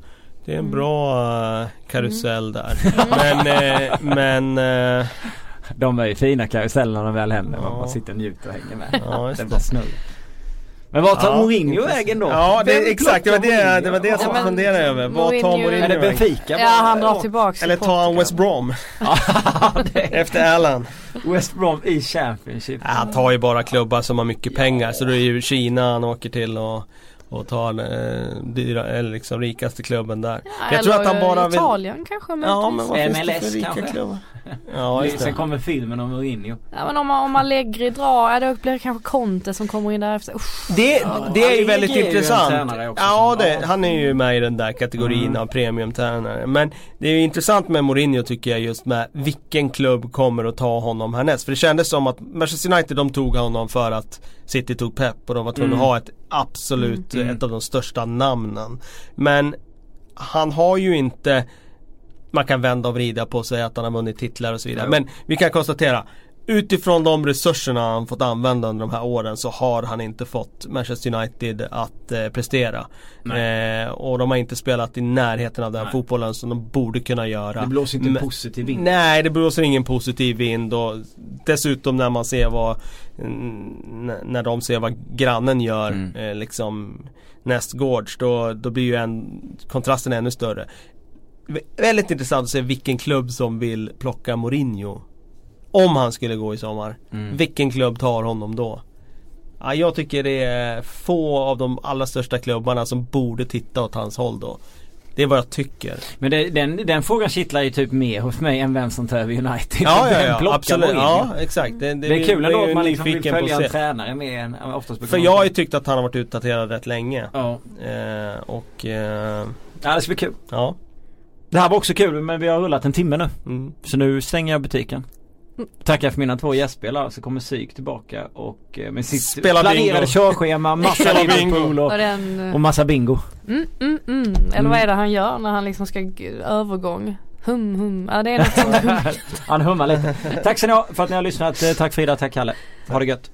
Det är en Mm. bra eh, karusell där. Men, eh, men eh, De är ju fina karusellerna när de väl händer. Ja. Man bara sitter och njuter och hänger med. ja, Det just blir snurr. Men vad tar Ja, Mourinho vägen då? Ja det, Vem exakt, det var det, det var det Ja, jag men funderade över. Vad tar Mourinho- Mourinho Är det vägen? Benfica? Ja han drar tillbaks Eller tar han. West Brom? Det Efter Allen? West Brom i Championship. Ja, han tar ju bara klubbar som har mycket pengar så det är ju Kina han åker till och, och tar eh, dyra, eller liksom rikaste klubben där. Ja, jag tror eller att han bara vill... Italien kanske Ja men vad finns det MLS för rika kanske? klubbar? Ja just Sen kommer filmen om Mourinho. Ja men om man, om Allegri drar, då blir det kanske Conte som kommer in därefter. Usch. Det, det är ju väldigt är ju intressant. också Ja, det, han är ju med i den där kategorin Mm. av premiumtränare. Men det är ju intressant med Mourinho tycker jag just med vilken klubb kommer att ta honom härnäst. För det kändes som att Manchester United de tog honom för att City tog Pep och de var tvungna Mm. att ha ett absolut, Mm. ett av de största namnen. Men han har ju inte man kan vända och vrida på sig att han har vunnit titlar och så vidare. Jo. Men vi kan konstatera Utifrån de resurserna han fått använda under de här åren så har han inte fått Manchester United att eh, prestera. Eh, och de har inte spelat i närheten av den Nej. fotbollen som de borde kunna göra. Det blåser inte Men- positiv vind. Nej, det blåser ingen positiv vind och dessutom när man ser vad När de ser vad grannen gör Mm. eh, liksom nästgårds då, då blir ju en, kontrasten ännu större. Vä- Väldigt intressant att se vilken klubb som vill plocka Mourinho. Om han skulle gå i sommar. Mm. Vilken klubb tar honom då? Ja, jag tycker det är få av de allra största klubbarna som borde titta åt hans håll då. Det är vad jag tycker. Men det, den, den frågan kittlar ju typ mer hos mig än vem som tar över United. Ja, ja, ja absolut. Ja, exakt. Det, Det är kul ändå att man liksom vill följa en tränare mer än oftast För jag har ju tyckt att han har varit utdaterad rätt länge. Ja. Eh, och eh, ja, det ska bli kul. ja. Det här var också kul men vi har rullat en timme nu. Mm. Så nu stänger jag butiken. Tackar för mina två gästspelare så kommer Syk tillbaka och eh, med sitt Spela planerade bingo. körschema, massa. Liverpool och, Och den, eh, och massa bingo. mm, mm, mm. Eller vad är det han gör när han liksom ska övergång? Hum hum, ja det är något sånt hum. Han hummar lite. Tack så ni för att ni har lyssnat. Eh, Tack Frida, tack Kalle. Ha det gött.